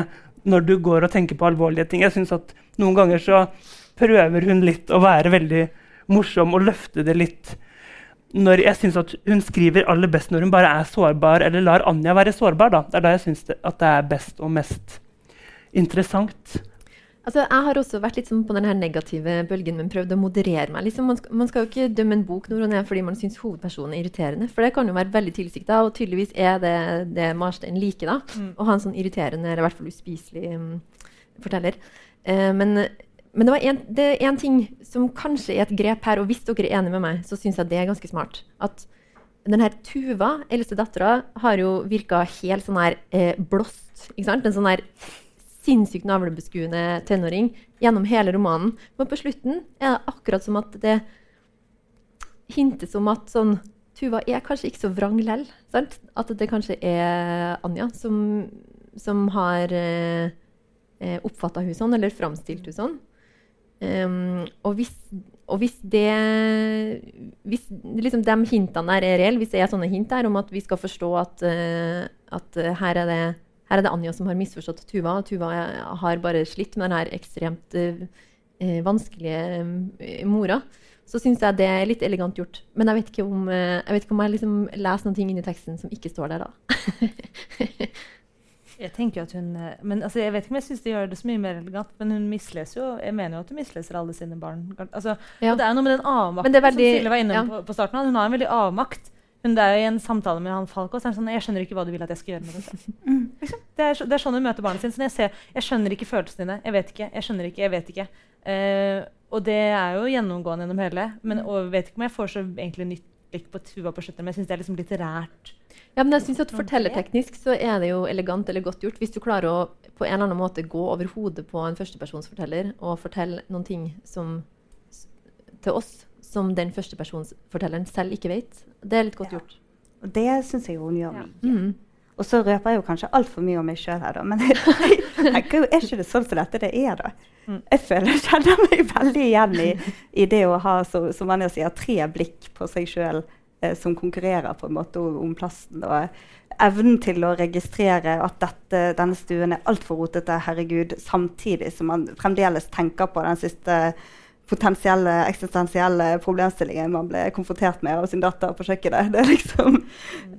S4: når du går og tenker på alvorlige ting? Jeg synes at Noen ganger så prøver hun litt å være veldig morsom og løfte det litt. Når jeg synes at Hun skriver aller best når hun bare er sårbar, eller lar Anja være sårbar. Da. Det er da jeg syns at det er best og mest interessant.
S6: Altså, jeg har også vært litt sånn på den negative bølgen, men prøvd å moderere meg. Liksom, man, skal, man, skal, jo ikke dømme en bok når fordi man syns hovedpersonen er irriterende. For det kan jo være veldig tilsikta, og tydeligvis er det det Marstein liker. da, mm. Å ha en sånn irriterende, eller i hvert fall uspiselig um, forteller. Uh, men, men, det, var en, det er én ting som kanskje er et grep her, og hvis dere er enige med meg, så syns jeg det er ganske smart. At denne Tuva, eldste dattera, har jo virka helt sånn her eh, blåst. ikke sant? En sånn her sinnssykt navlebeskuende tenåring gjennom hele romanen. Men på slutten er det akkurat som at det hintes om at sånn Tuva er kanskje ikke så vrang lell. Sant? At det kanskje er Anja som, som har eh, eh oppfatta hun sånn, eller framstilt hun sånn. Um, og, hvis, og hvis det Hvis liksom de hintene der er reelle, hvis det er sånne hint der om at vi skal forstå at, uh, at her er det her er det Anja som har misforstått Tuva. Tuva har bare slitt med denne ekstremt eh, vanskelige eh, mora. Så syns jeg det er litt elegant gjort. Men jeg vet ikke om eh, jeg, vet ikke om jeg liksom leser noe inn i teksten som ikke står der, da.
S3: jeg tenker at hun, men altså, jeg vet ikke om jeg syns det gjør det så mye mer elegant, men hun misleser jo Jeg mener jo at hun misleser alle sine barn. Altså, ja. Og det er noe med den avmakten veldig, som Silje var inne ja. på, på starten. Hun har en veldig avmakt. Men det er jo i en samtale med han Falk også, sånn, jeg skjønner ikke hva du vil at jeg skal gjøre med dette. Mm. Liksom. Det, er, det, er, sånn hun møter barnet sitt. Sånn jeg, ser, jeg, skjønner ikke følelsene dine. Jeg vet ikke. Jeg skjønner ikke. Jeg vet ikke. Uh, og det er jo gjennomgående gjennom hele. Men, og jeg vet ikke om jeg får så egentlig nytt blikk på Tuva på slutten, men jeg syns det er liksom litterært.
S6: Ja, men jeg synes at Fortellerteknisk så er det jo elegant eller godt gjort hvis du klarer å på en eller annen måte gå over hodet på en førstepersonsforteller og fortelle noen ting som, til oss som den førstepersonsfortelleren selv ikke vet. Det er litt godt ja. gjort.
S5: Og det syns jeg hun gjør mye. Mm. Og så røper jeg jo kanskje altfor mye om meg sjøl her, da. Men jeg, tenker jo, er ikke det sånn som dette det er, da? Mm. Jeg føler jeg kjenner meg veldig igjen i, i det å ha så, som man sier, tre blikk på seg sjøl eh, som konkurrerer på en måte om, om plassen. Og evnen til å registrere at dette, denne stuen er altfor rotete, herregud, samtidig som man fremdeles tenker på den siste potensielle eksistensielle problemstillinger man ble konfrontert med av sin datter på kjøkkenet. Det er liksom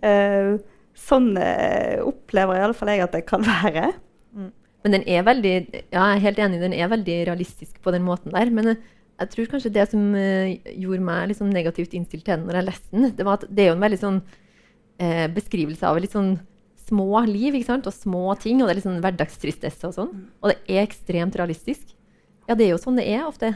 S5: uh, Sånn uh, opplever i alle fall jeg at det kan være.
S6: Mm. Men den er veldig ja, jeg er helt enig, den er veldig realistisk på den måten der. Men uh, jeg tror kanskje det som gjorde meg liksom negativt innstilt til den når jeg leste den, det var at det er jo en veldig sånn beskrivelse av litt sånn små liv ikke sant? og små ting. Og det er litt sånn hverdagstristesse og sånn. Mm. Og det er ekstremt realistisk. Ja, det er jo sånn det er ofte.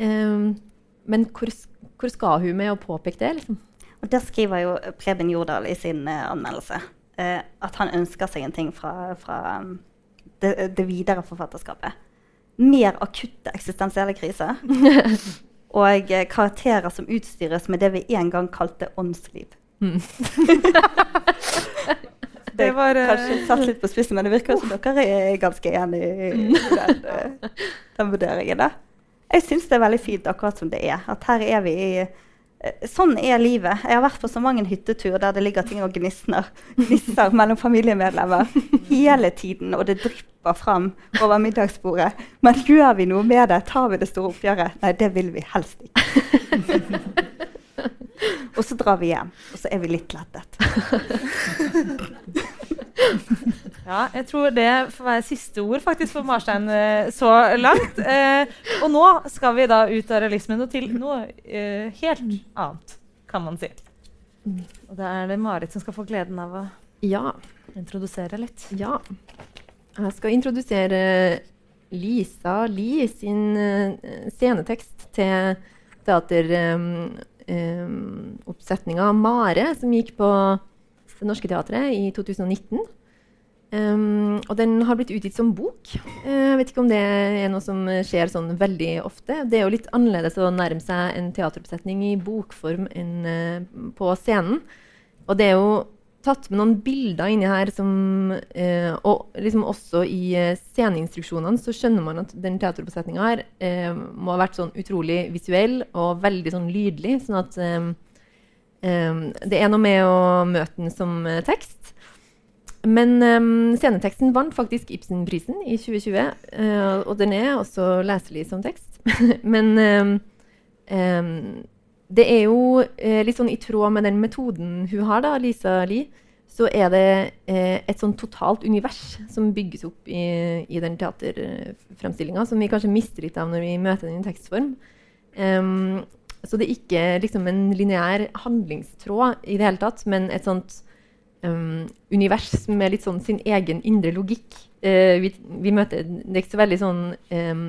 S6: Um, men hvor, hvor, skal hun med å påpeke det? Liksom?
S5: Og Der skriver jo Preben Jordal i sin uh, anmeldelse uh, at han ønsker seg en ting fra, fra um, det, det, videre forfatterskapet. Mer akutte eksistensielle kriser. og uh, karakterer som utstyres med det vi en gang kalte åndsliv. Mm. det var kanskje satt litt på spissen, men det virker som dere er ganske enig i den, den vurderingen. da. Jeg syns det er veldig fint akkurat som det er. At her er vi i eh, Sånn er livet. Jeg har vært på så mange hytteturer der det ligger ting og gnisner, gnisser mellom familiemedlemmer hele tiden, og det drypper fram over middagsbordet. Men gjør vi noe med det? Tar vi det store oppgjøret? Nei, det vil vi helst ikke. og så drar vi hjem, og så er vi litt lettet.
S3: Ja, jeg tror det får være siste ord faktisk for Marstein eh, så langt. Eh, og nå skal vi da ut av realismen og til noe eh, helt annet, kan man si. Og da er det Marit som skal få gleden av å
S6: ja.
S3: introdusere litt.
S6: Ja. Jeg skal introdusere Lisa Lie sin uh, scenetekst til teateroppsetninga um, um, 'Mare', som gikk på Det Norske Teatret i 2019. Um, og den har blitt utgitt som bok. Uh, jeg vet ikke om det er noe som skjer sånn veldig ofte. Det er jo litt annerledes å nærme seg en teateroppsetning i bokform enn uh, på scenen. Og det er jo tatt med noen bilder inni her som uh, Og liksom også i sceneinstruksjonene så skjønner man at den teateroppsetninga her må ha vært sånn utrolig visuell og veldig sånn lydlig. sånn at Um, det er noe med å møte den som uh, tekst. Men um, sceneteksten vant faktisk Ibsenprisen i 2020, uh, og den er også leselig som tekst. Men um, det er jo uh, litt sånn i tråd med den metoden hun har, da, Lisa Lie, så er det eh, et sånn totalt univers som bygges opp i, i den teaterframstillinga, som vi kanskje mister litt av når vi møter den i tekstform. Um, så det er ikke liksom en lineær handlingstråd i det hele tatt, men et sånt um, univers med litt sånn sin egen indre logikk. Uh, vi, vi, møter Det er ikke så veldig sånn um,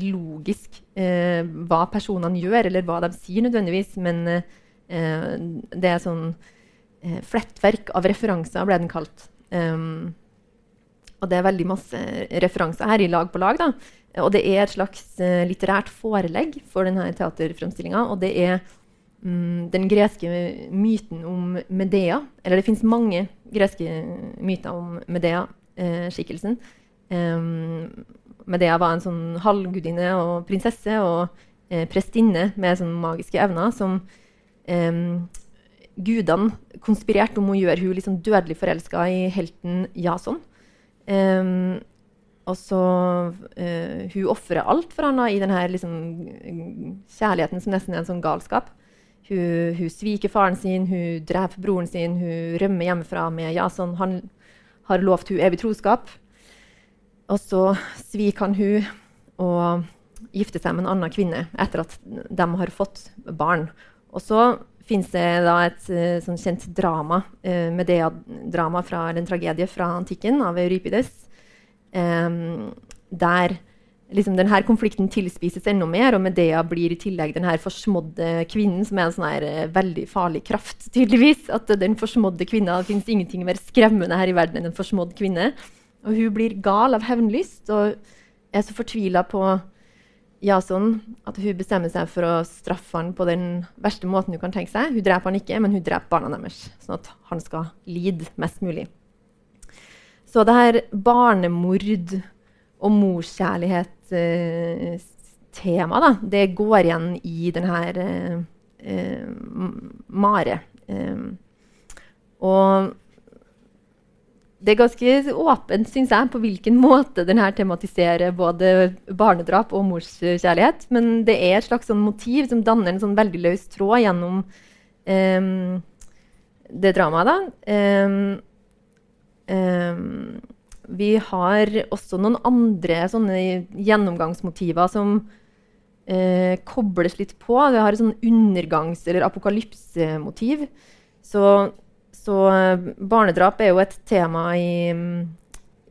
S6: logisk uh, hva personene gjør, eller hva de sier nødvendigvis, men uh, det er sånn flettverk av referanser, ble den kalt. Um, og det er veldig masse referanser her i lag på lag. da. Og det er et slags litterært forelegg for denne teaterframstillinga. Og det er den greske myten om Medea. Eller det fins mange greske myter om Medea-skikkelsen. Um, Medea var en sånn halvgudinne og prinsesse og eh, prestinne med sånn magiske evner som um, gudene konspirerte om å gjøre hun liksom dødelig forelska i helten Jason. Um, og så uh, Hun ofrer alt for han i denne liksom, kjærligheten som nesten er en sånn galskap. Hun, hun sviker faren sin, hun dreper broren sin, hun rømmer hjemmefra med Jason. Han har lovt hun evig troskap. Og så sviker han hun og gifter seg med en annen kvinne etter at de har fått barn. Og så fins det et uh, sånn kjent drama, eh, Medea-drama en tragedie fra antikken av Euripides eh, der liksom denne konflikten tilspises enda mer, og Medea blir i tillegg denne forsmådde kvinnen, som er en sånn her, uh, veldig farlig kraft, tydeligvis. At den forsmådde kvinna Det fins ingenting mer skremmende her i verden enn en forsmådd kvinne. Og hun blir gal av hevnlyst og er så fortvila på Jason at hun bestemmer seg for å straffe han på den verste måten hun kan tenke seg. Hun dreper han ikke, men hun dreper barna deres, sånn at han skal lide mest mulig. Så det her barnemord og eh, det går igjen i denne eh, eh, Mare. Eh, og det er ganske åpent synes jeg, på hvilken måte denne tematiserer både barnedrap og morskjærlighet. Men det er et slags sånn motiv som danner en sånn veldig løs tråd gjennom um, det dramaet. da. Vi har også noen andre gjennomgangsmotiver som eh, kobles litt på. Vi har et sånn undergangs- eller apokalypsemotiv. Så, så uh, barnedrap er jo et tema i,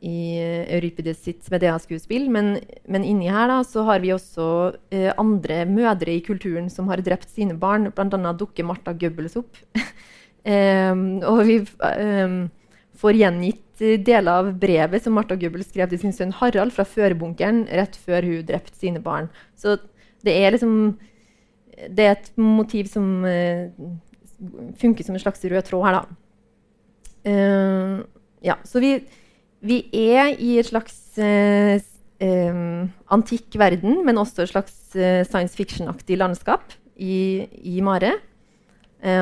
S6: i Euripides sitt Medea-skuespill. Men, men, inni her da, så har vi også eh, andre mødre i kulturen som har drept sine barn. Bl.a. dukker Martha Goebbels opp. um, og vi... Um, får gjengitt eh, deler av brevet som Martha Gubbel skrev til sin sønn Harald fra førbunkeren rett før hun drepte sine barn. Så det er liksom Det er et motiv som uh, funker som en slags rød tråd her, da. Uh, ja, så vi, vi, er i et slags uh, antikk verden, men også et slags science fiction-aktig landskap i, i Mare.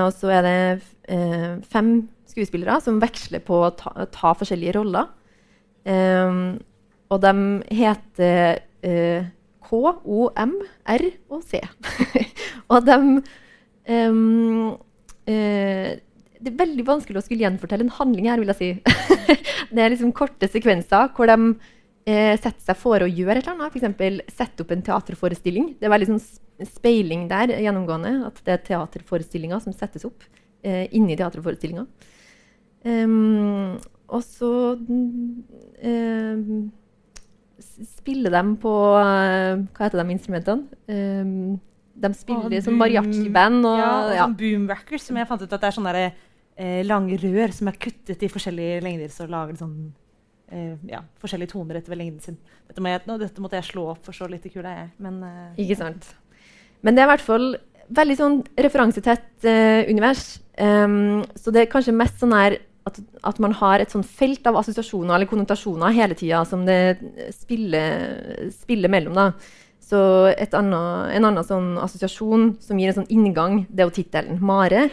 S6: og så er det fem skuespillere som veksler på å ta, ta forskjellige roller. Um, og de heter uh, K, O, M, R og C. og de um, uh, Det er veldig vanskelig å skulle gjenfortelle en handling her, vil jeg si. det er liksom korte sekvenser hvor de uh, setter seg for å gjøre et eller annet. F.eks. sette opp en teaterforestilling. Det er veldig sånn speiling der gjennomgående. At det er teaterforestillinger som settes opp inni teaterforestillinga. Um, og så um, spiller de på uh, Hva heter de instrumentene? Um, de spiller ah, som mariachi-band.
S3: Og, ja, og ja. sånn boomrackers, som jeg fant ut at det er sånne der, eh, lange rør som er kuttet i forskjellige lengder. Så lager sånn eh, ja, forskjellige toner etter lengden sin. Dette, må jeg, nå, dette, måtte jeg slå opp for så lite kul er jeg. Men,
S6: eh, Ikke sant. Men det er i hvert fall veldig sånn referansetett eh, univers. Um, så det er kanskje mest sånn her at, at, man har et sånn felt av assosiasjoner eller konnotasjoner hele tida som det spiller, spiller mellom. Da. Så annet, en annen sånn assosiasjon som gir en sånn inngang, det er jo tittelen 'Mare'.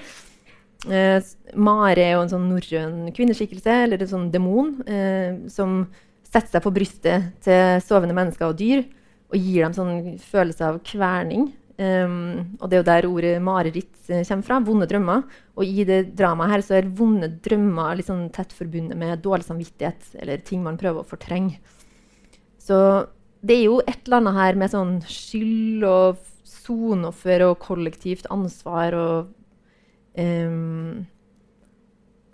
S6: Eh, Mare er jo en sånn norrøn kvinneskikkelse, eller en sånn demon, eh, som setter seg på brystet til sovende mennesker og dyr og gir dem sånn følelse av kverning. Um, og det er jo der ordet mareritt uh, kommer fra. Vonde drømmer. Og i det dramaet her så er vonde drømmer liksom tett forbundet med dårlig samvittighet eller ting man prøver å fortrenge. Så det er jo et eller annet her med sånn skyld og soneoffer og kollektivt ansvar og um,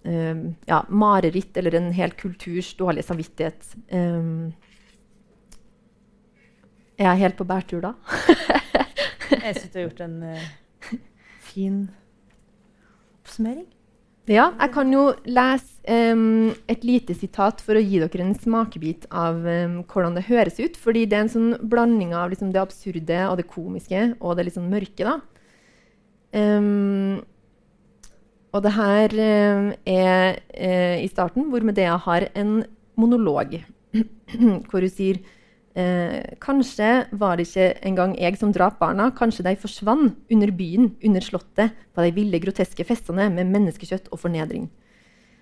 S6: um, ja, mareritt eller en hel kulturs dårlige samvittighet. Um, er jeg helt på bærtur da?
S3: Jeg syns du har gjort en uh, fin oppsummering.
S6: Ja, jeg kan jo lese um, et lite sitat for å gi dere en smakebit av um, hvordan det høres ut. Fordi det er en sånn blanding av liksom, det absurde og det komiske og det liksom mørke. da. Um, og det her er uh, i starten, hvor Medea har en monolog hvor hun sier Eh, kanskje var det ikke engang jeg som drap barna. Kanskje de forsvant under byen, under slottet, på de ville, groteske festene med menneskekjøtt og fornedring.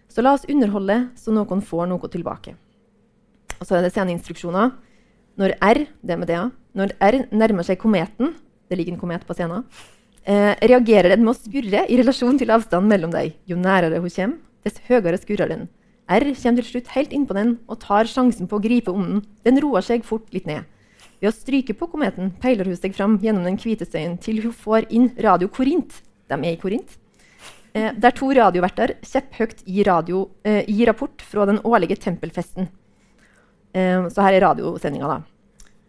S6: Så la oss underholde, så noen får noe tilbake. Og så er det sceneinstruksjoner. Når R det med det, når R nærmer seg kometen, det ligger en komet på scenen, eh, reagerer den med å skurre i relasjon til avstanden mellom dem. Jo nærere hun kommer, dess høyere skurrer den. R kommer til slutt helt innpå den og tar sjansen på å gripe om den. Den roer seg fort litt ned. Ved å stryke på kometen peiler hun seg fram gjennom den hvite støyen til hun får inn Radio Korint. De er i Korint. Eh, der to radioverter kjepphøyt gir, radio, eh, gir rapport fra den årlige tempelfesten. Eh, så her er radiosendinga, da.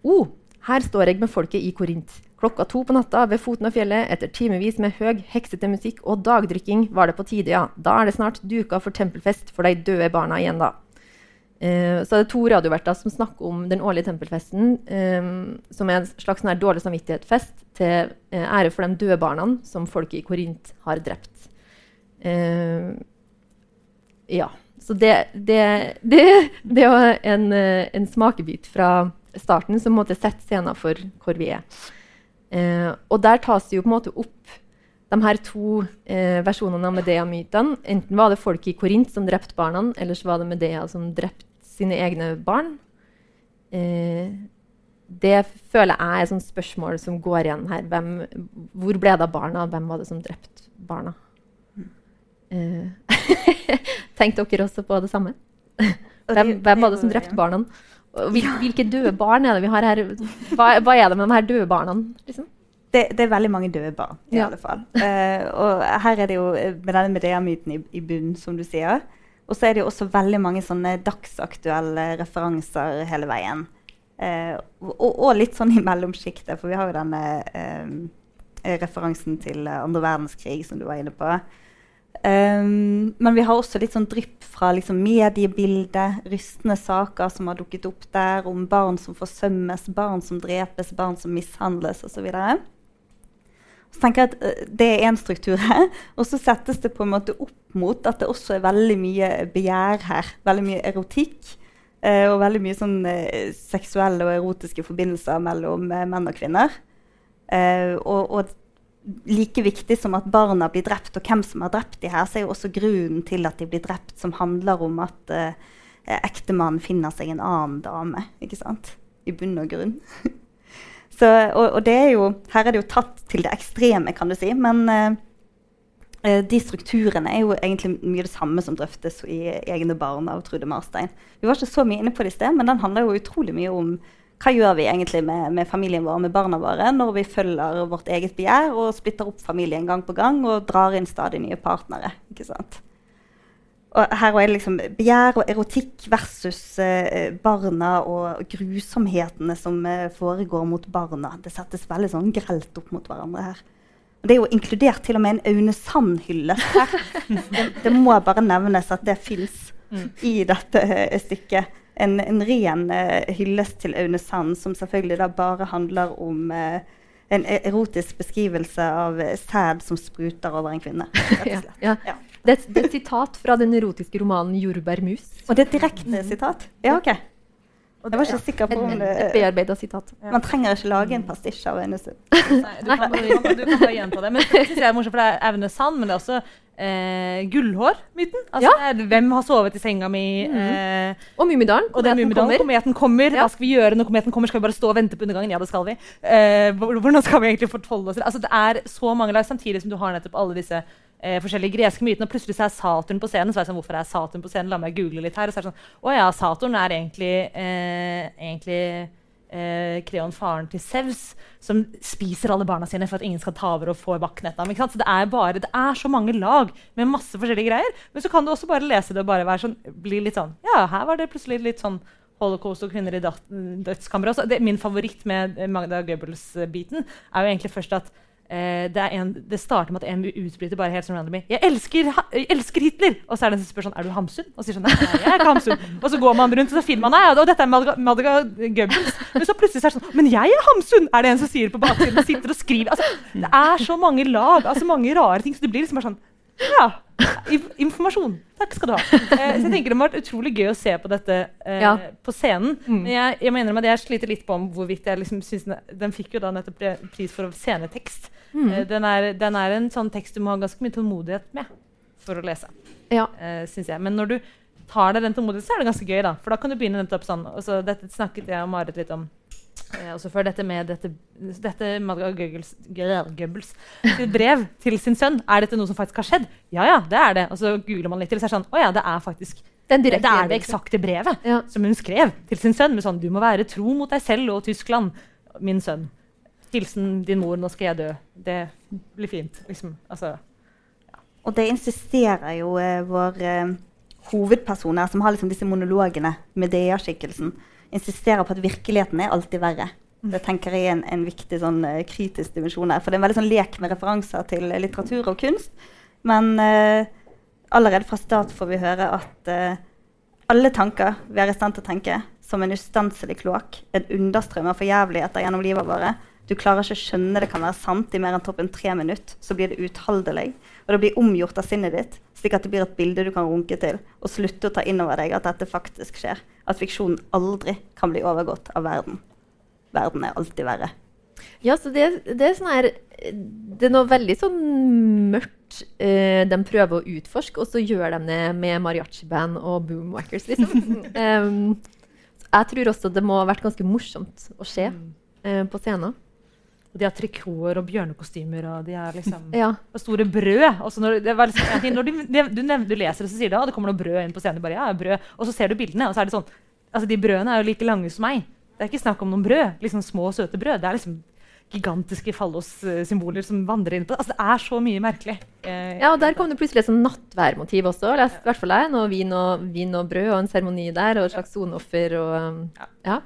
S6: O, oh, her står jeg med folket i Korint. Klokka to på natta ved foten av fjellet, etter timevis med høg, heksete musikk og dagdrikking, var det på tide, ja. Da er det snart duka for tempelfest for de døde barna igjen, da. Eh, så er det to radioverter som snakker om den årlige tempelfesten, eh, som er en slags dårlig samvittighet-fest til eh, ære for de døde barna som folket i Korint har drept. Eh, ja. Så det, det, det, det var en, en smakebit fra starten som måtte sette scenen for hvor vi er. Eh, og der tas det jo på en måte opp de her to eh, versjonene av Medea-mytene. Enten var det folk i Korint som drepte barna, eller så var det Medea som drepte sine egne barn. Eh, det føler jeg er et spørsmål som går igjen her. Hvem, hvor ble det av barna? Hvem var det som drepte barna? Eh, Tenkte dere også på det samme? Hvem, hvem var det som drepte barna? Hvilke døde barn er det vi har her? Hva, hva er det med de her døde barna? Liksom?
S5: Det, det, er veldig mange døde barn, i ja. alle fall. Uh, og her er det jo eh, med denne Medea-myten i, i bunnen, som du sier. Og så er det jo også veldig mange sånne dagsaktuelle referanser hele veien. Uh, og, og, litt sånn i mellomsjiktet, for vi har jo denne uh, referansen til andre verdenskrig, som du var inne på. Um, men vi har også litt sånn drypp fra liksom, mediebildet, rystende saker som har dukket opp der, om barn som forsømmes, barn som drepes, barn som mishandles osv. Så, så tenker jeg at uh, Det er én struktur her. Og så settes det på en måte opp mot at det også er veldig mye begjær her. Veldig mye erotikk. Uh, og veldig mye sånn uh, seksuelle og erotiske forbindelser mellom menn og kvinner. og, og like viktig som at barna blir drept, og hvem som har drept de her, så er jo også grunnen til at de blir drept, som handler om at uh, ektemannen finner seg en annen dame. ikke sant? I bunn og grunn. så, og, og, det er jo, her er det jo tatt til det ekstreme, kan du si. Men uh, de strukturene er jo egentlig mye det samme som drøftes i Egne barn av Trude Marstein. Vi var ikke så mye inne på det i sted, men den handler jo utrolig mye om hva gjør vi egentlig med, med, familien vår, med barna våre, når vi følger vårt eget begjær og splitter opp familien gang på gang og drar inn stadig nye partnere? ikke sant? Og her er det liksom begjær og erotikk versus eh, barna og grusomhetene som eh, foregår mot barna. Det settes veldig sånn grelt opp mot hverandre her. Og det er jo inkludert til og med en Aune Sand-hylle her. Det, det, må bare nevnes at det fins mm. i dette eh, stykket en, en ren uh, hyllest til Aune Sand, som selvfølgelig da bare handler om uh, en erotisk beskrivelse av sæd som spruter over en kvinne.
S6: ja, ja. Ja. Det, det, er et sitat fra den erotiske romanen 'Jordbærmus'.
S5: Og det er et direkte mm. sitat? Ja, ok. Jeg var ikke sikker på om det
S6: et bearbeida sitat.
S5: Man trenger ikke lage en pastisj av Aune
S3: Nei, du, kan, du kan bare gjenta det. Men det synes jeg er morsomt, for det er Aune Sand, men det er også eh, gullhår-myten. Altså,
S6: Ja.
S3: hvem har sovet i senga mi? Eh,
S6: Og Mummidalen. Kometen kommer.
S3: Kometen kommer.
S6: Ja.
S3: Hva skal vi gjøre når kometen kommer? Skal vi bare stå og vente på undergangen? Ja, det skal vi. Eh, hvordan skal vi egentlig forholde oss til? Altså, det er så mange lag, samtidig som du har nettopp alle disse eh, forskjellige greske mytene. Og plutselig så er Saturn på scenen. Så er det sånn, hvorfor er Saturn på scenen? La meg google litt her. Og så er det sånn, å ja, Saturn er egentlig, eh, egentlig eh, Kreon, faren til Sevs, som spiser alle barna sine for at ingen skal ta over og få makten etter ham. Så det er, bare, det er så mange lag med masse forskjellige greier. Men så kan du også bare lese det og bare sånn, bli litt sånn Ja, her var det plutselig litt sånn holocaust og kvinner i død- dødskammeret. også. Det, min favoritt med Magda Goebbels-biten er jo egentlig først at eh, det, en, det starter med at en utbryter bare helt sånn randomly jeg elsker, jeg elsker Hitler! Og så er det en som spør sånn Er du Hamsun? Og sier sånn Nei, jeg er ikke Hamsun. Og så går man rundt og så finner man Nei, og dette er Madaga, Goebbels. Men så plutselig så er det sånn Men jeg er Hamsun! Er det en som sier på baksiden? og Sitter og skriver. Altså, det er så mange lag, altså mange rare ting. Så det blir liksom bare sånn Ja. Inf- Informasjon. Takk skal du ha. Eh, så jeg tenker Det må ha vært utrolig gøy å se på dette eh,
S6: Ja.
S3: på scenen. Men jeg, jeg mener at jeg sliter litt på om hvorvidt jeg liksom synes den, den fikk jo da nettopp pris for scenetekst. Eh, den, er, den er en sånn tekst du må ha ganske mye tålmodighet med for å lese.
S6: Ja.
S3: eh, synes jeg. Men når du tar deg den tålmodigheten, så er det ganske gøy. da. For da kan du begynne nettopp sånn. Og så dette snakket jeg og Marit litt om. Eh, også før dette med dette, dette Madga Goebbels, Goebbels brev til sin sønn. Er dette noe som faktisk har skjedd? Ja ja, det er det. Og så googler man litt til, så er det sånn Å ja, det er faktisk
S6: Det er
S3: det det eksakte brevet
S6: Ja.
S3: som hun skrev til sin sønn. Med sånn, du må være tro mot deg selv og Tyskland, min sønn. Hilsen din mor, nå skal jeg dø. Det blir fint. Liksom. Altså,
S5: Og det insisterer jo eh, vår eh, hovedperson her, som har liksom disse monologene, Medea-skikkelsen, insisterer på at virkeligheten er alltid verre. Det tenker jeg er en, en viktig sånn, eh, kritisk dimensjon her. For det er en veldig sånn lek med referanser til eh, litteratur og kunst. Men uh, allerede fra start får vi høre at uh, alle tanker vi er i stand til å tenke, som en ustanselig kloakk, en understrøm av forjævligheter gjennom livet våre. Du klarer ikke å skjønne det kan være sant i mer enn toppen tre minutter. Så blir det utholdelig. Og det blir omgjort av sinnet ditt, slik at det blir et bilde du kan runke til. Og slutte å ta inn over deg at dette faktisk skjer. At fiksjonen aldri kan bli overgått av verden. Verden er alltid verre.
S6: Ja, så det, det er sånn her Det er noe veldig sånn mørkt eh, de prøver å utforske, og så gjør de det med mariachi-band og boomwackers, liksom. um, jeg tror også det må ha vært ganske morsomt å se eh, på scenen.
S3: Og de har trikoter og bjørnekostymer, og de er liksom
S6: Ja.
S3: store brød. Når, det liksom, når du, du, nevner, du leser det, så sier du at det kommer noe brød inn på scenen. Bare, ja, brød. Og så ser du bildene, og så er det sånn altså De brødene er jo like lange som meg. Det er ikke snakk om noen brød. liksom Små, søte brød. Det er liksom gigantiske fallos-symboler som vandrer inn på Altså Det er så mye merkelig. Eh,
S6: ja, og der kom det plutselig et sånn nattværmotiv også. I hvert fall jeg. Noe vin og, vin og brød og en seremoni der, og et slags soneoffer og um, Ja.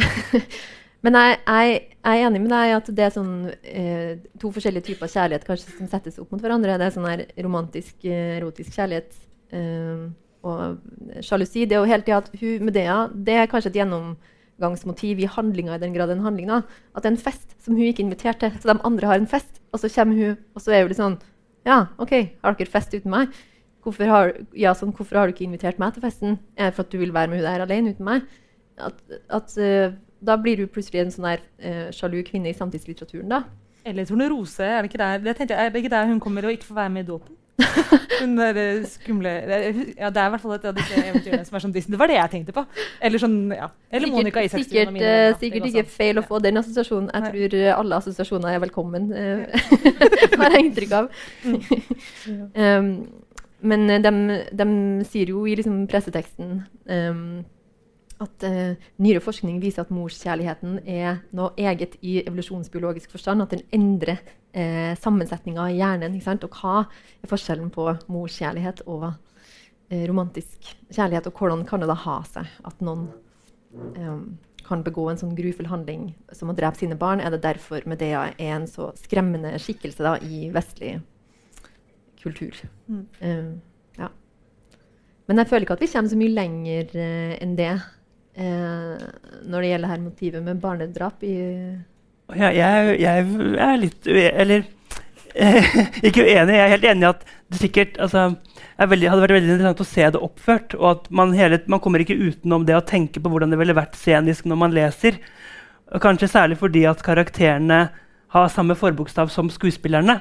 S6: Men jeg, jeg, jeg er enig med deg i at det er sånn, eh, to forskjellige typer kjærlighet kanskje som settes opp mot hverandre. Det er sånn her romantisk, eh, erotisk kjærlighet eh, og sjalusi. Det er jo hele tida at hun Medea det er kanskje et gjennomgangsmotiv i handlinga i den grad en handling. da, At det er en fest som hun ikke inviterte til. Så de andre har en fest, og så kommer hun, og så er hun litt sånn Ja, OK, har dere fest uten meg? Hvorfor har, ja, sånn, hvorfor har du ikke invitert meg til festen? Er det for at du vil være med hun der alene uten meg? At, at eh, da blir du plutselig en sånn der eh, sjalu kvinne i samtidslitteraturen. da.
S3: Eller Tornerose, er det ikke der det tenkte jeg, er det ikke der hun kommer og ikke får være med i dåpen? Hun der eh, skumle ja, det er i hvert fall et av disse eventyrene som er sånn Disney. Det var det jeg tenkte på. Eller sånn, ja. Eller Monica Isaksen.
S6: sikkert,
S3: mine
S6: eh, sikkert ikke feil å få den assosiasjonen. Jeg tror eh, alle assosiasjoner er velkommen, har jeg inntrykk av. um, men de, de sier jo i liksom presseteksten um, at eh, nyere forskning viser at morskjærligheten er noe eget i evolusjonsbiologisk forstand. At den endrer eh, sammensetninga i hjernen. Og hva er forskjellen på morskjærlighet og eh, romantisk kjærlighet? Og hvordan kan det da ha seg at noen eh, kan begå en sånn grufull handling som å drepe sine barn? Er det derfor Medea er en så skremmende skikkelse da, i vestlig kultur?
S3: Mm.
S6: Eh, ja. Men jeg føler ikke at vi kommer så mye lenger eh, enn det eh, når det gjelder her motivet med barnedrap i
S4: Ja, jeg, jeg er litt Eller eh, ikke uenig. Jeg er helt enig i at det sikkert altså, veldig, hadde vært veldig interessant å se det oppført. Og at man, hele, man kommer ikke utenom det å tenke på hvordan det ville vært scenisk når man leser. Og kanskje særlig fordi at karakterene har samme forbokstav som skuespillerne.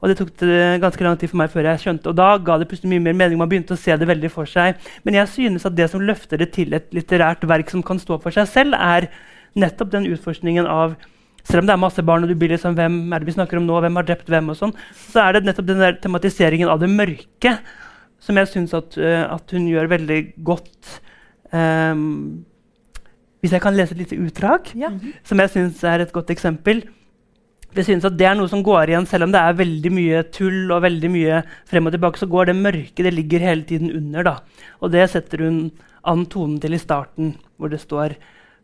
S4: Og det tok det ganske lang tid for meg før jeg skjønte Og da ga det plutselig mye mer mening. Man begynte å se det veldig for seg. Men jeg synes at det som løfter det til et litterært verk som kan stå for seg selv, er nettopp den utforskningen av selv om det er masse barn, og du blir liksom, hvem er det vi snakker om nå, hvem har drept hvem, og sånn, så er det nettopp den der tematiseringen av det mørke som jeg syns at, uh, at, hun gjør veldig godt. Um, hvis jeg kan lese et lite utdrag, ja. som jeg syns er et godt eksempel. Jeg synes at Det er noe som går igjen, selv om det er veldig mye tull og veldig mye frem og tilbake. Så går det mørke det ligger hele tiden under. da. Og det setter hun an tonen til i starten, hvor det står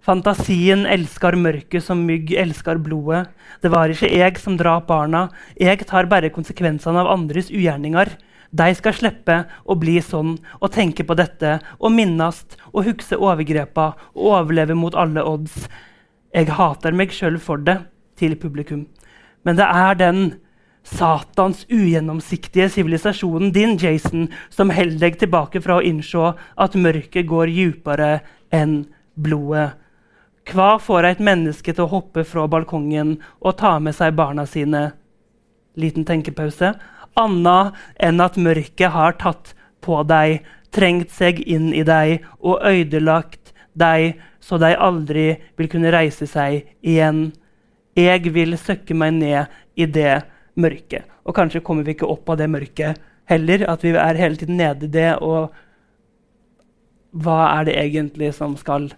S4: Fantasien elskar mørket som mygg elskar blodet. Det var ikke jeg som drap barna. Jeg tar bare konsekvensene av andres ugjerninger. De skal slippe å bli sånn og tenke på dette og minnast og huske overgrepa og overleve mot alle odds. Jeg hater meg sjøl for det, til publikum. Men det er den Satans ugjennomsiktige sivilisasjonen din, Jason, som holder deg tilbake fra å innse at mørket går dypere enn blodet. Hva får et menneske til å hoppe fra balkongen og ta med seg barna sine? Liten tenkepause. Anna enn at mørket har tatt på deg, trengt seg inn i deg og ødelagt deg så de aldri vil kunne reise seg igjen. Jeg vil søkke meg ned i det mørket. Og kanskje kommer vi ikke opp av det mørket heller. At vi er hele tiden nede i det. Og hva er det egentlig som skal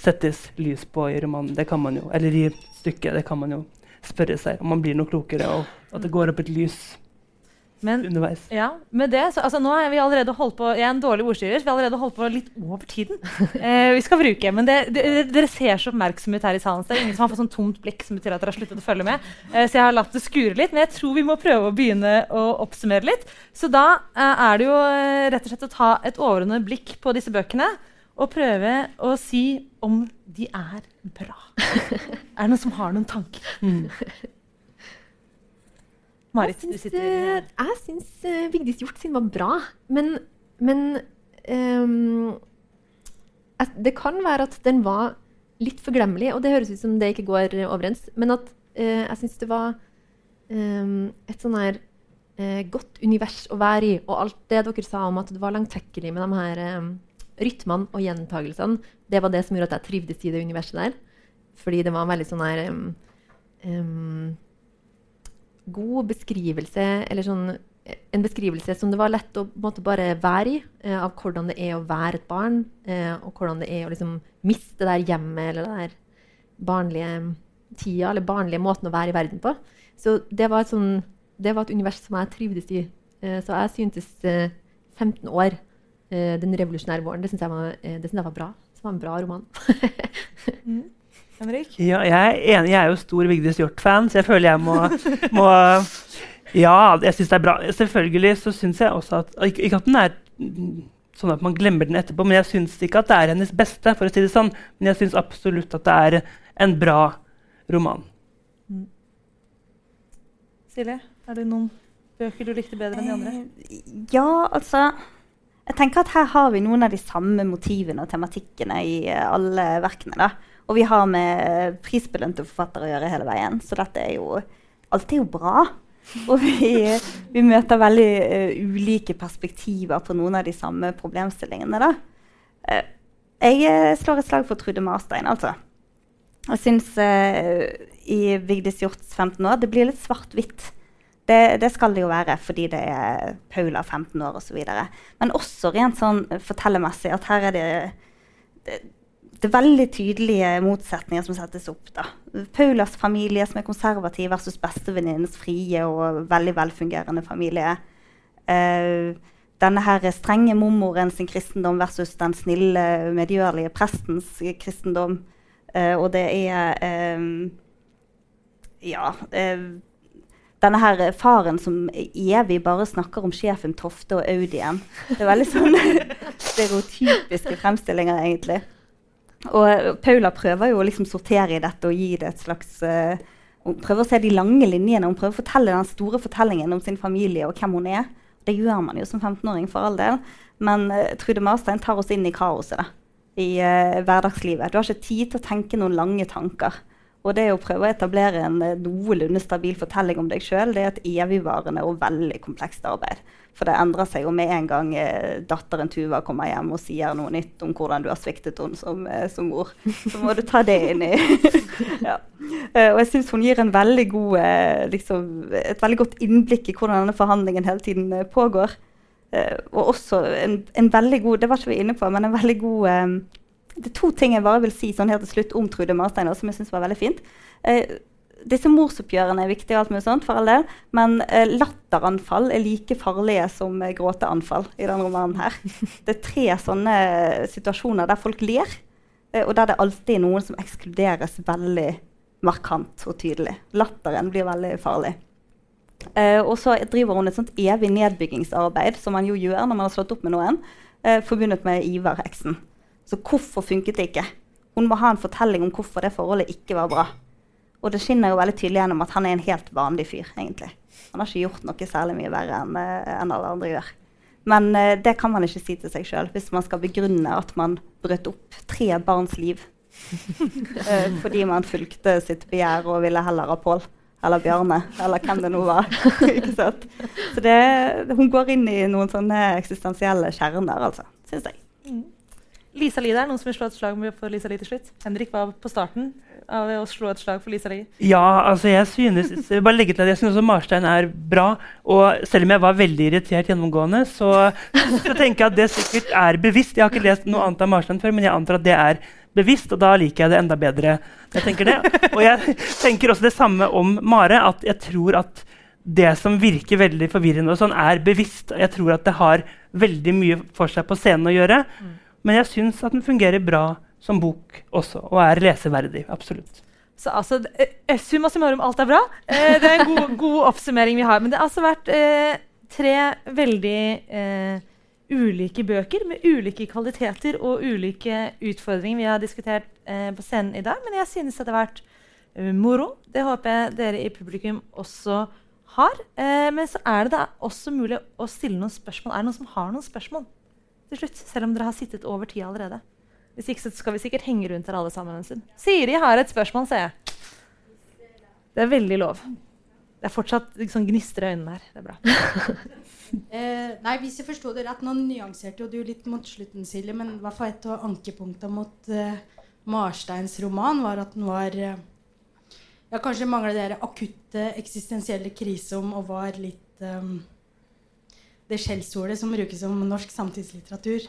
S4: settes lys på i romanen. Det kan man jo, Eller i stykket. Det kan man jo spørre seg om man blir noe klokere, og at det går opp et lys men, underveis.
S3: Ja, med det, så, altså, nå er vi allerede holdt på, Jeg er en dårlig ordstyrer, så vi har allerede holdt på litt over tiden. Eh, vi skal bruke, men det, det, Dere ser så oppmerksomhet her i salen. Så det er ingen som har fått sånn tomt blikk som betyr at dere har sluttet å følge med. Eh, så jeg har latt det skure litt, men jeg tror vi må prøve å begynne å oppsummere litt. Så da eh, er det jo eh, rett og slett å ta et overordnet blikk på disse bøkene og prøve å si om de er bra. er det noen som har noen tanker? Mm.
S6: Marit, du sitter uh, Jeg syns uh, Vigdis Hjort sin var bra. Men, men um, det kan være at den var litt forglemmelig, og det høres ut som det ikke går overens. Men at uh, jeg syns det var um, et sånn her godt univers å være i. Og alt det dere sa om at det var langtekkelig med de her um, rytmene og gjentagelsene, det var det som gjorde at jeg trivdes i det universet der. Fordi det var veldig sånn her um, God beskrivelse, eller sånn en beskrivelse som det var lett å måte, bare være i, eh, av hvordan det er å være et barn, eh, og hvordan det er å liksom, miste det der hjemmet eller det der barnlige tida, eller barnlige måten å være i verden på. Så det var et, sånn, det var et univers som jeg trivdes i. Eh, så jeg syntes 15 år uh, 'Den revolusjonære våren'. Det syns jeg, uh, jeg, var bra. Det var en bra roman.
S3: mm. Henrik?
S4: Ja, jeg er enig. Jeg er jo stor Vigdis Hjorth-fan, så jeg føler jeg må, må Ja, jeg syns det er bra. Selvfølgelig så syns jeg også at ikke, ikke, at den er sånn at man glemmer den etterpå, men jeg syns ikke at det er hennes beste. for å si det sånn. Men jeg syns absolutt at det er en bra roman. Mm.
S3: Silje, er det noen bøker du likte bedre enn de andre?
S5: Eh, ja, altså jeg tenker at Her har vi noen av de samme motivene og tematikkene i uh, alle verkene. da. Og vi har med prisbelønte forfattere å gjøre hele veien. Så dette er jo Alt er jo bra. Og vi, vi møter veldig uh, ulike perspektiver på noen av de samme problemstillingene. da. Uh, jeg slår et slag for Trude Marstein, altså. Jeg syns i Vigdis Hjorts 15 år det blir litt svart-hvitt. Det, det, skal det jo være fordi det er Paula 15 år osv. Men også rent sånn fortellermessig at her er det, det, det er veldig tydelige motsetninger som settes opp. da. Paulas familie som er konservativ versus bestevenninnens frie og veldig velfungerende familie. Uh, denne her strenge mormoren sin kristendom versus den snille, medgjørlige prestens kristendom. Uh, og det er um, Ja. Uh, denne her faren som evig bare snakker om sjefen Tofte og Audien. Det er veldig sånne stereotypiske fremstillinger, egentlig. Og Paula prøver jo å liksom sortere i dette og gi det et slags uh, Hun prøver å se de lange linjene, hun prøver å fortelle den store fortellingen om sin familie og hvem hun er. Det gjør man jo som 15-åring, for all del. Men uh, Trude Marstein tar oss inn i kaoset da, i uh, hverdagslivet. Du har ikke tid til å tenke noen lange tanker. Og det å prøve å etablere en noenlunde stabil fortelling om deg sjøl, er et evigvarende og veldig komplekst arbeid. For det endrer seg jo med en gang eh, datteren Tuva kommer hjem og sier noe nytt om hvordan du har sviktet henne som, eh, som mor. Så må du ta det inn i ja. eh, Og jeg syns hun gir veldig god, liksom, et veldig godt innblikk i hvordan denne forhandlingen hele tiden pågår. og også en, en, veldig god Det var ikke vi inne på, men en veldig god Det er to ting jeg bare vil si sånn helt til slutt om Trude Marsteiner som jeg syns var veldig fint disse morsoppgjørene er viktige, alt med sånt, for all del, men eh, latteranfall er like farlige som eh, gråteanfall i denne romanen. her. Det er tre sånne situasjoner der folk ler, eh, og der det alltid er noen som ekskluderes veldig markant og tydelig. Latteren blir veldig farlig. Eh, og så driver hun et sånt evig nedbyggingsarbeid, som man jo gjør når man har slått opp med noen, eh, forbundet med Ivar-heksen. Så hvorfor funket det ikke? Hun må ha en fortelling om hvorfor det forholdet ikke var bra. Og det skinner jo veldig tydelig gjennom at han er en helt vanlig fyr. egentlig. Han har ikke gjort noe særlig mye verre enn uh, en alle andre gjør. Men uh, det kan man ikke si til seg sjøl hvis man skal begrunne at man brøt opp tre barns liv uh, fordi man fulgte sitt begjær og ville heller ha Pål eller Bjarne eller hvem det nå var. ikke sant? Så det, hun går inn i noen sånne eksistensielle kjerner, altså, syns jeg. Mm.
S3: Lisa Lie der, noen som vil slå et slag for Lisa Lie til slutt? Henrik var på starten av å slå et slag for Lisa Lie.
S4: Ja, altså jeg synes bare legge til at jeg synes også Marstein er bra. Og selv om jeg var veldig irritert gjennomgående, så, så tenker jeg at det sikkert er bevisst. Jeg har ikke lest noe annet av Marstein før, men jeg antar at det er bevisst, og da liker jeg det enda bedre. Jeg tenker det. Og jeg tenker også det samme om Mare, at jeg tror at det som virker veldig forvirrende, og sånn, er bevisst. Jeg tror at det har veldig mye for seg på scenen å gjøre. Mm. Men jeg syns at den fungerer bra som bok også, og er leseverdig. Absolutt.
S3: Så altså, eh, Summa summarum, alt er bra. Eh, det er en god, god, oppsummering vi har. Men det har altså vært eh, tre veldig eh, ulike bøker med ulike kvaliteter og ulike utfordringer vi har diskutert eh, på scenen i dag. Men jeg synes at det har vært uh, moro. Det håper jeg dere i publikum også har. Eh, men så er det da også mulig å stille noen spørsmål. Er det noen som har noen spørsmål? til slutt, selv om dere har sittet over tid allerede. Hvis ikke så skal vi sikkert henge rundt her alle sammen en stund. Siri har et spørsmål, ser jeg. Det er veldig lov. Det er fortsatt liksom, gnister i øynene her. Det er bra.
S7: eh, nei, Hvis jeg forsto det rett, nå nyanserte jo du litt mot slutten, Silje, men i hvert fall et av ankepunktene mot eh, Marsteins roman var at den var eh, ja, Kanskje mangla det akutte eksistensielle krisom og var litt um, det skjellsordet som brukes om norsk samtidslitteratur.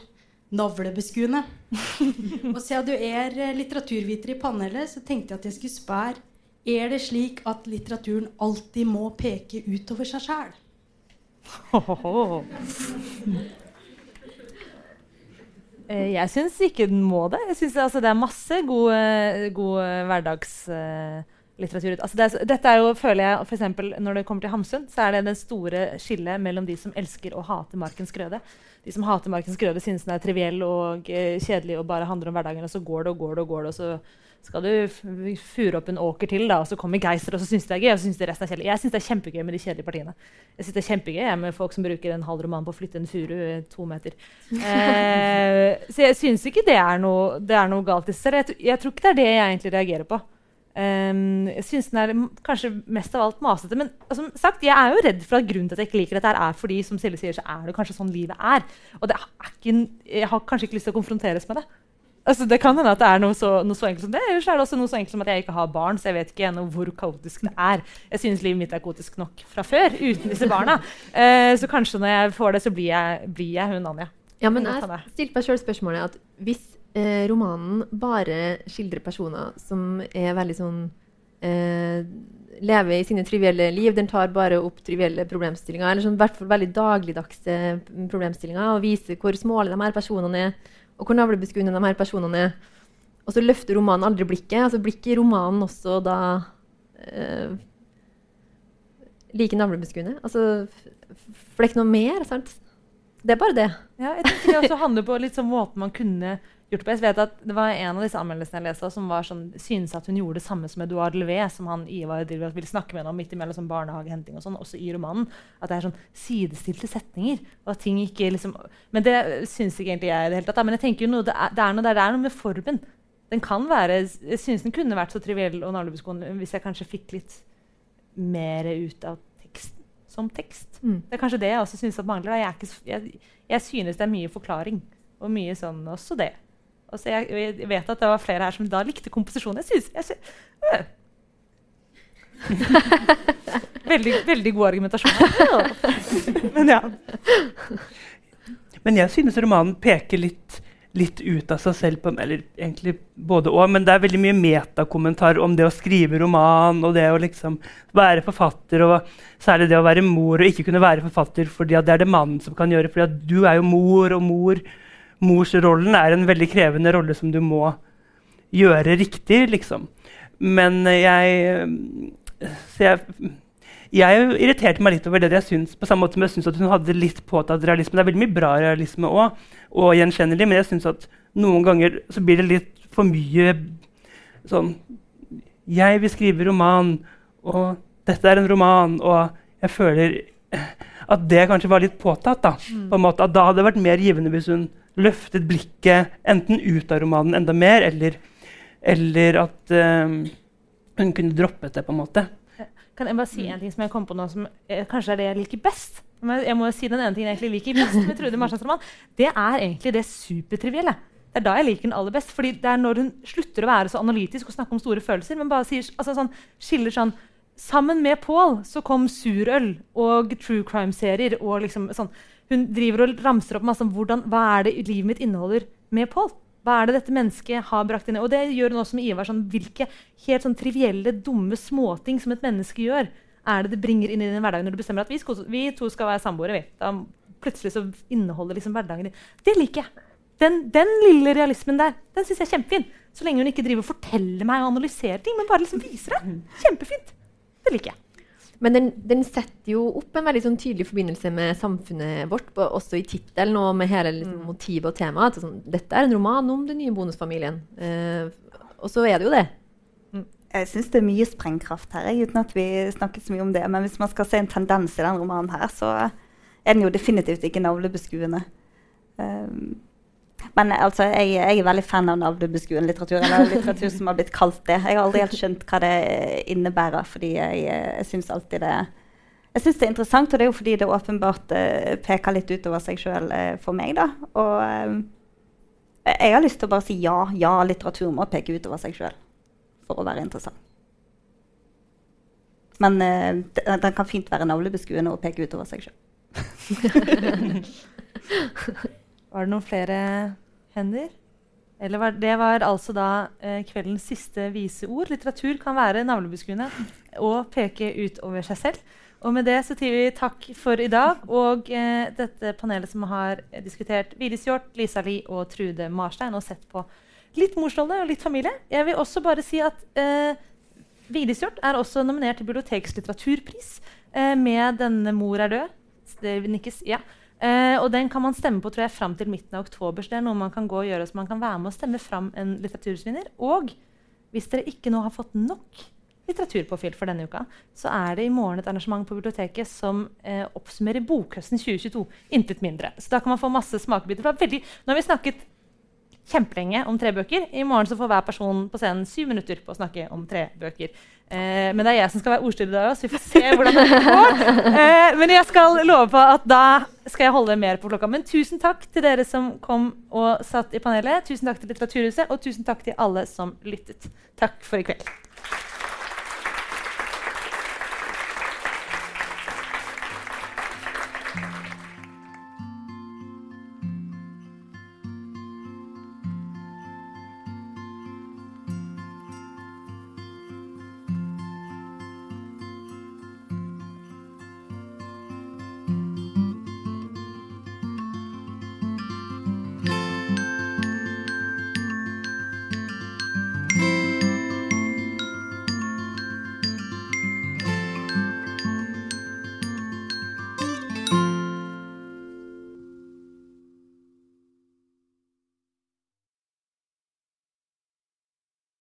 S7: Navlebeskuende. og siden du er eh, litteraturviter i panelet, så tenkte jeg at jeg skulle spørre er det slik at litteraturen alltid må peke utover seg sjæl?
S3: Eh, jeg syns ikke den må det. Jeg synes altså, Det er masse god, god hverdags... Uh, litteratur. Altså det er, dette er jo, føler jeg, for eksempel, Når det kommer til Hamsun, så er det det store skillet mellom de som elsker og hater Markens grøde. De som hater Markens grøde, synes den er triviell og eh, kjedelig og bare handler om hverdagen. Og så går det og går det, og går det, og så skal du fure opp en åker til, da, og så kommer geister, og så syns det er gøy. og så synes det resten er kjedelig. Jeg syns det er kjempegøy med de kjedelige partiene. Jeg synes det er kjempegøy med folk som bruker en halv roman på å flytte en furu to meter. Eh, så jeg syns ikke det er, noe, det er noe galt i seg selv. Jeg tror ikke det er det jeg egentlig reagerer på. Um, jeg syns den er kanskje mest av alt masete. Men som sagt, jeg er jo redd for at grunnen til at jeg ikke liker dette, er fordi som Silje sier, så er det kanskje sånn livet er. Og er ikke, jeg har kanskje ikke lyst til å konfronteres med det. Altså, det kan hende at det er noe så, noe så, enkelt som det. Eller så er det også noe så enkelt som at jeg ikke har barn, så jeg vet ikke ennå hvor kaotisk det er. Jeg synes livet mitt er kaotisk nok fra før, uten disse barna. Uh, så kanskje når jeg får det, så blir jeg, blir jeg hun Anja.
S6: Ja, men jeg stilte meg sjøl spørsmålet at hvis eh, romanen bare skildrer personer som er veldig sånn eh, Lever i sine trivielle liv. Den tar bare opp trivielle problemstillinger. Eller sånn, hvert fall veldig dagligdagse problemstillinger. Og viser hvor smålige de her personene er, og hvor navlebeskuende de her personene er. Og så løfter romanen aldri blikket. altså Blikket i romanen også da eh, like navlebeskuende. Altså, ikke noe mer. sant? Det er bare det.
S3: Ja, jeg tenker det også handler på litt sånn måten man kunne gjort på. Jeg vet at Det var en av disse anmeldelsene jeg leste som var sånn, synes at hun gjorde det samme som Edouard Levé, som han Ivar Dilbert ville snakke med henne om midt imellom sånn barnehagehenting og sånn, også i romanen. At det er sånn sidestilte setninger. og at ting ikke liksom, Men det syns ikke egentlig jeg i det hele tatt. Men jeg tenker jo noe, det, er, det, er noe, det er noe med formen. Den kan være, Jeg syns den kunne vært så triviell og navlebeskående hvis jeg kanskje fikk litt mer ut av teksten som tekst.
S6: Mm.
S3: Det er kanskje det jeg også synes at mangler. Jeg, så- jeg, jeg synes det er mye forklaring. Og mye sånn også det. Og så jeg, jeg vet at det var flere her som da likte komposisjonen. Jeg synes, jeg synes øh. veldig, veldig god argumentasjon. Men ja.
S4: Men jeg synes romanen peker litt, litt ut av seg selv. På, eller egentlig både og, Men det er veldig mye metakommentar om det å skrive roman og det å liksom være forfatter. Og særlig det å være mor og ikke kunne være forfatter fordi at det er det mannen som kan gjøre. fordi at du er jo mor, og mor, morsrollen er en veldig krevende rolle som du må gjøre riktig, liksom. Men jeg Så jeg jeg irriterte meg litt over det jeg syns, på samme måte som jeg syns at hun hadde litt påtatt realisme. Det er veldig mye bra realisme òg, og gjenkjennelig, men jeg syns at noen ganger så blir det litt for mye sånn Jeg vil skrive roman, og dette er en roman, og jeg føler at det kanskje var litt påtatt. da, på en måte, At da hadde det vært mer givende hvis hun løftet blikket enten ut av romanen enda mer, eller, eller at eh, hun kunne droppet det, på en måte.
S3: Kan jeg bare si en ting som jeg kom på nå, som eh, kanskje er det jeg liker best? Men jeg må jo si den ene tingen jeg egentlig liker best med Trude Marshalls roman. Det er egentlig det supertrivielle. Det er da jeg liker den aller best. fordi det er når hun slutter å være så analytisk og snakke om store følelser, men bare sier, altså sånn, skiller sånn Sammen med Paul så kom surøl og true crime-serier. og liksom sånn, Hun driver og ramser opp masse om hvordan, hva er det livet mitt inneholder med Paul. Hva er det dette mennesket har brakt inn? Og det gjør hun også med Ivar. Sånn, hvilke helt sånn trivielle, dumme småting som et menneske gjør, er det det bringer inn i din hverdag når du bestemmer at vi, vi to skal være samboere. Da plutselig så inneholder liksom hverdagen din Det liker jeg. Den, den lille realismen der den synes jeg er kjempefin. Så lenge hun ikke driver og forteller meg og analyserer ting, men bare liksom viser det. Kjempefint. Det liker jeg.
S6: Men den, den setter jo opp en veldig sånn tydelig forbindelse med samfunnet vårt, på, også i tittelen og med hele liksom, motivet og temaet. Sånn, dette er en roman om den nye bonusfamilien. Eh, og så er det jo det.
S5: Jeg syns det er mye sprengkraft her, uten at vi snakket så mye om det. Men hvis man skal se en tendens i den romanen her, så er den jo definitivt ikke navlebeskuende. Um, men altså, jeg, jeg er veldig fan av navlebeskuende litteratur, eller litteratur som har blitt kalt det. Jeg har aldri helt skjønt hva det innebærer, fordi jeg, jeg syns alltid det jeg synes det er interessant, og det er jo fordi det åpenbart uh, peker litt utover seg sjøl uh, for meg. da. Og um, jeg har lyst til å bare si ja. Ja, litteratur må peke utover seg sjøl for å være interessant. Men uh, den, den kan fint være navlebeskuende og peke utover seg sjøl.
S3: Var det noen flere hender? Eller var, det var altså da eh, kveldens siste vise ord. Litteratur kan være navlebeskuende og peke ut over seg selv. Og med det så sier vi takk for i dag. Og eh, dette panelet som har diskutert Vilis Hjort, Lisa Lie og Trude Marstein og sett på litt morsrolle og litt familie. Jeg vil også bare si at eh, Vigdis Hjort er også nominert til Bibliotekets litteraturpris eh, med 'Denne mor er død'. Det nikkes, ja. Eh, og den kan man stemme på tror jeg, fram til midten av oktober. Så det er noe man kan gå og gjøre, så man kan være med og stemme fram en litteratursvinner. Og hvis dere ikke nå har fått nok litteraturpåfyll for denne uka, så er det i morgen et arrangement på biblioteket som eh, oppsummerer bokhøsten 2022. Intet mindre. Så da kan man få masse smakebiter. veldig- Nå har vi snakket kjempelenge om tre bøker. I morgen så får hver person på scenen syv minutter på å snakke om tre bøker. Eh, men det er jeg som skal være ordstyrer i dag òg, så vi får se hvordan det går. Eh, men jeg skal love på at da skal jeg holde mer på klokka. Men tusen takk til dere som kom og satt i panelet. Tusen takk til Litteraturhuset, og tusen takk til alle som lyttet. Takk for i kveld.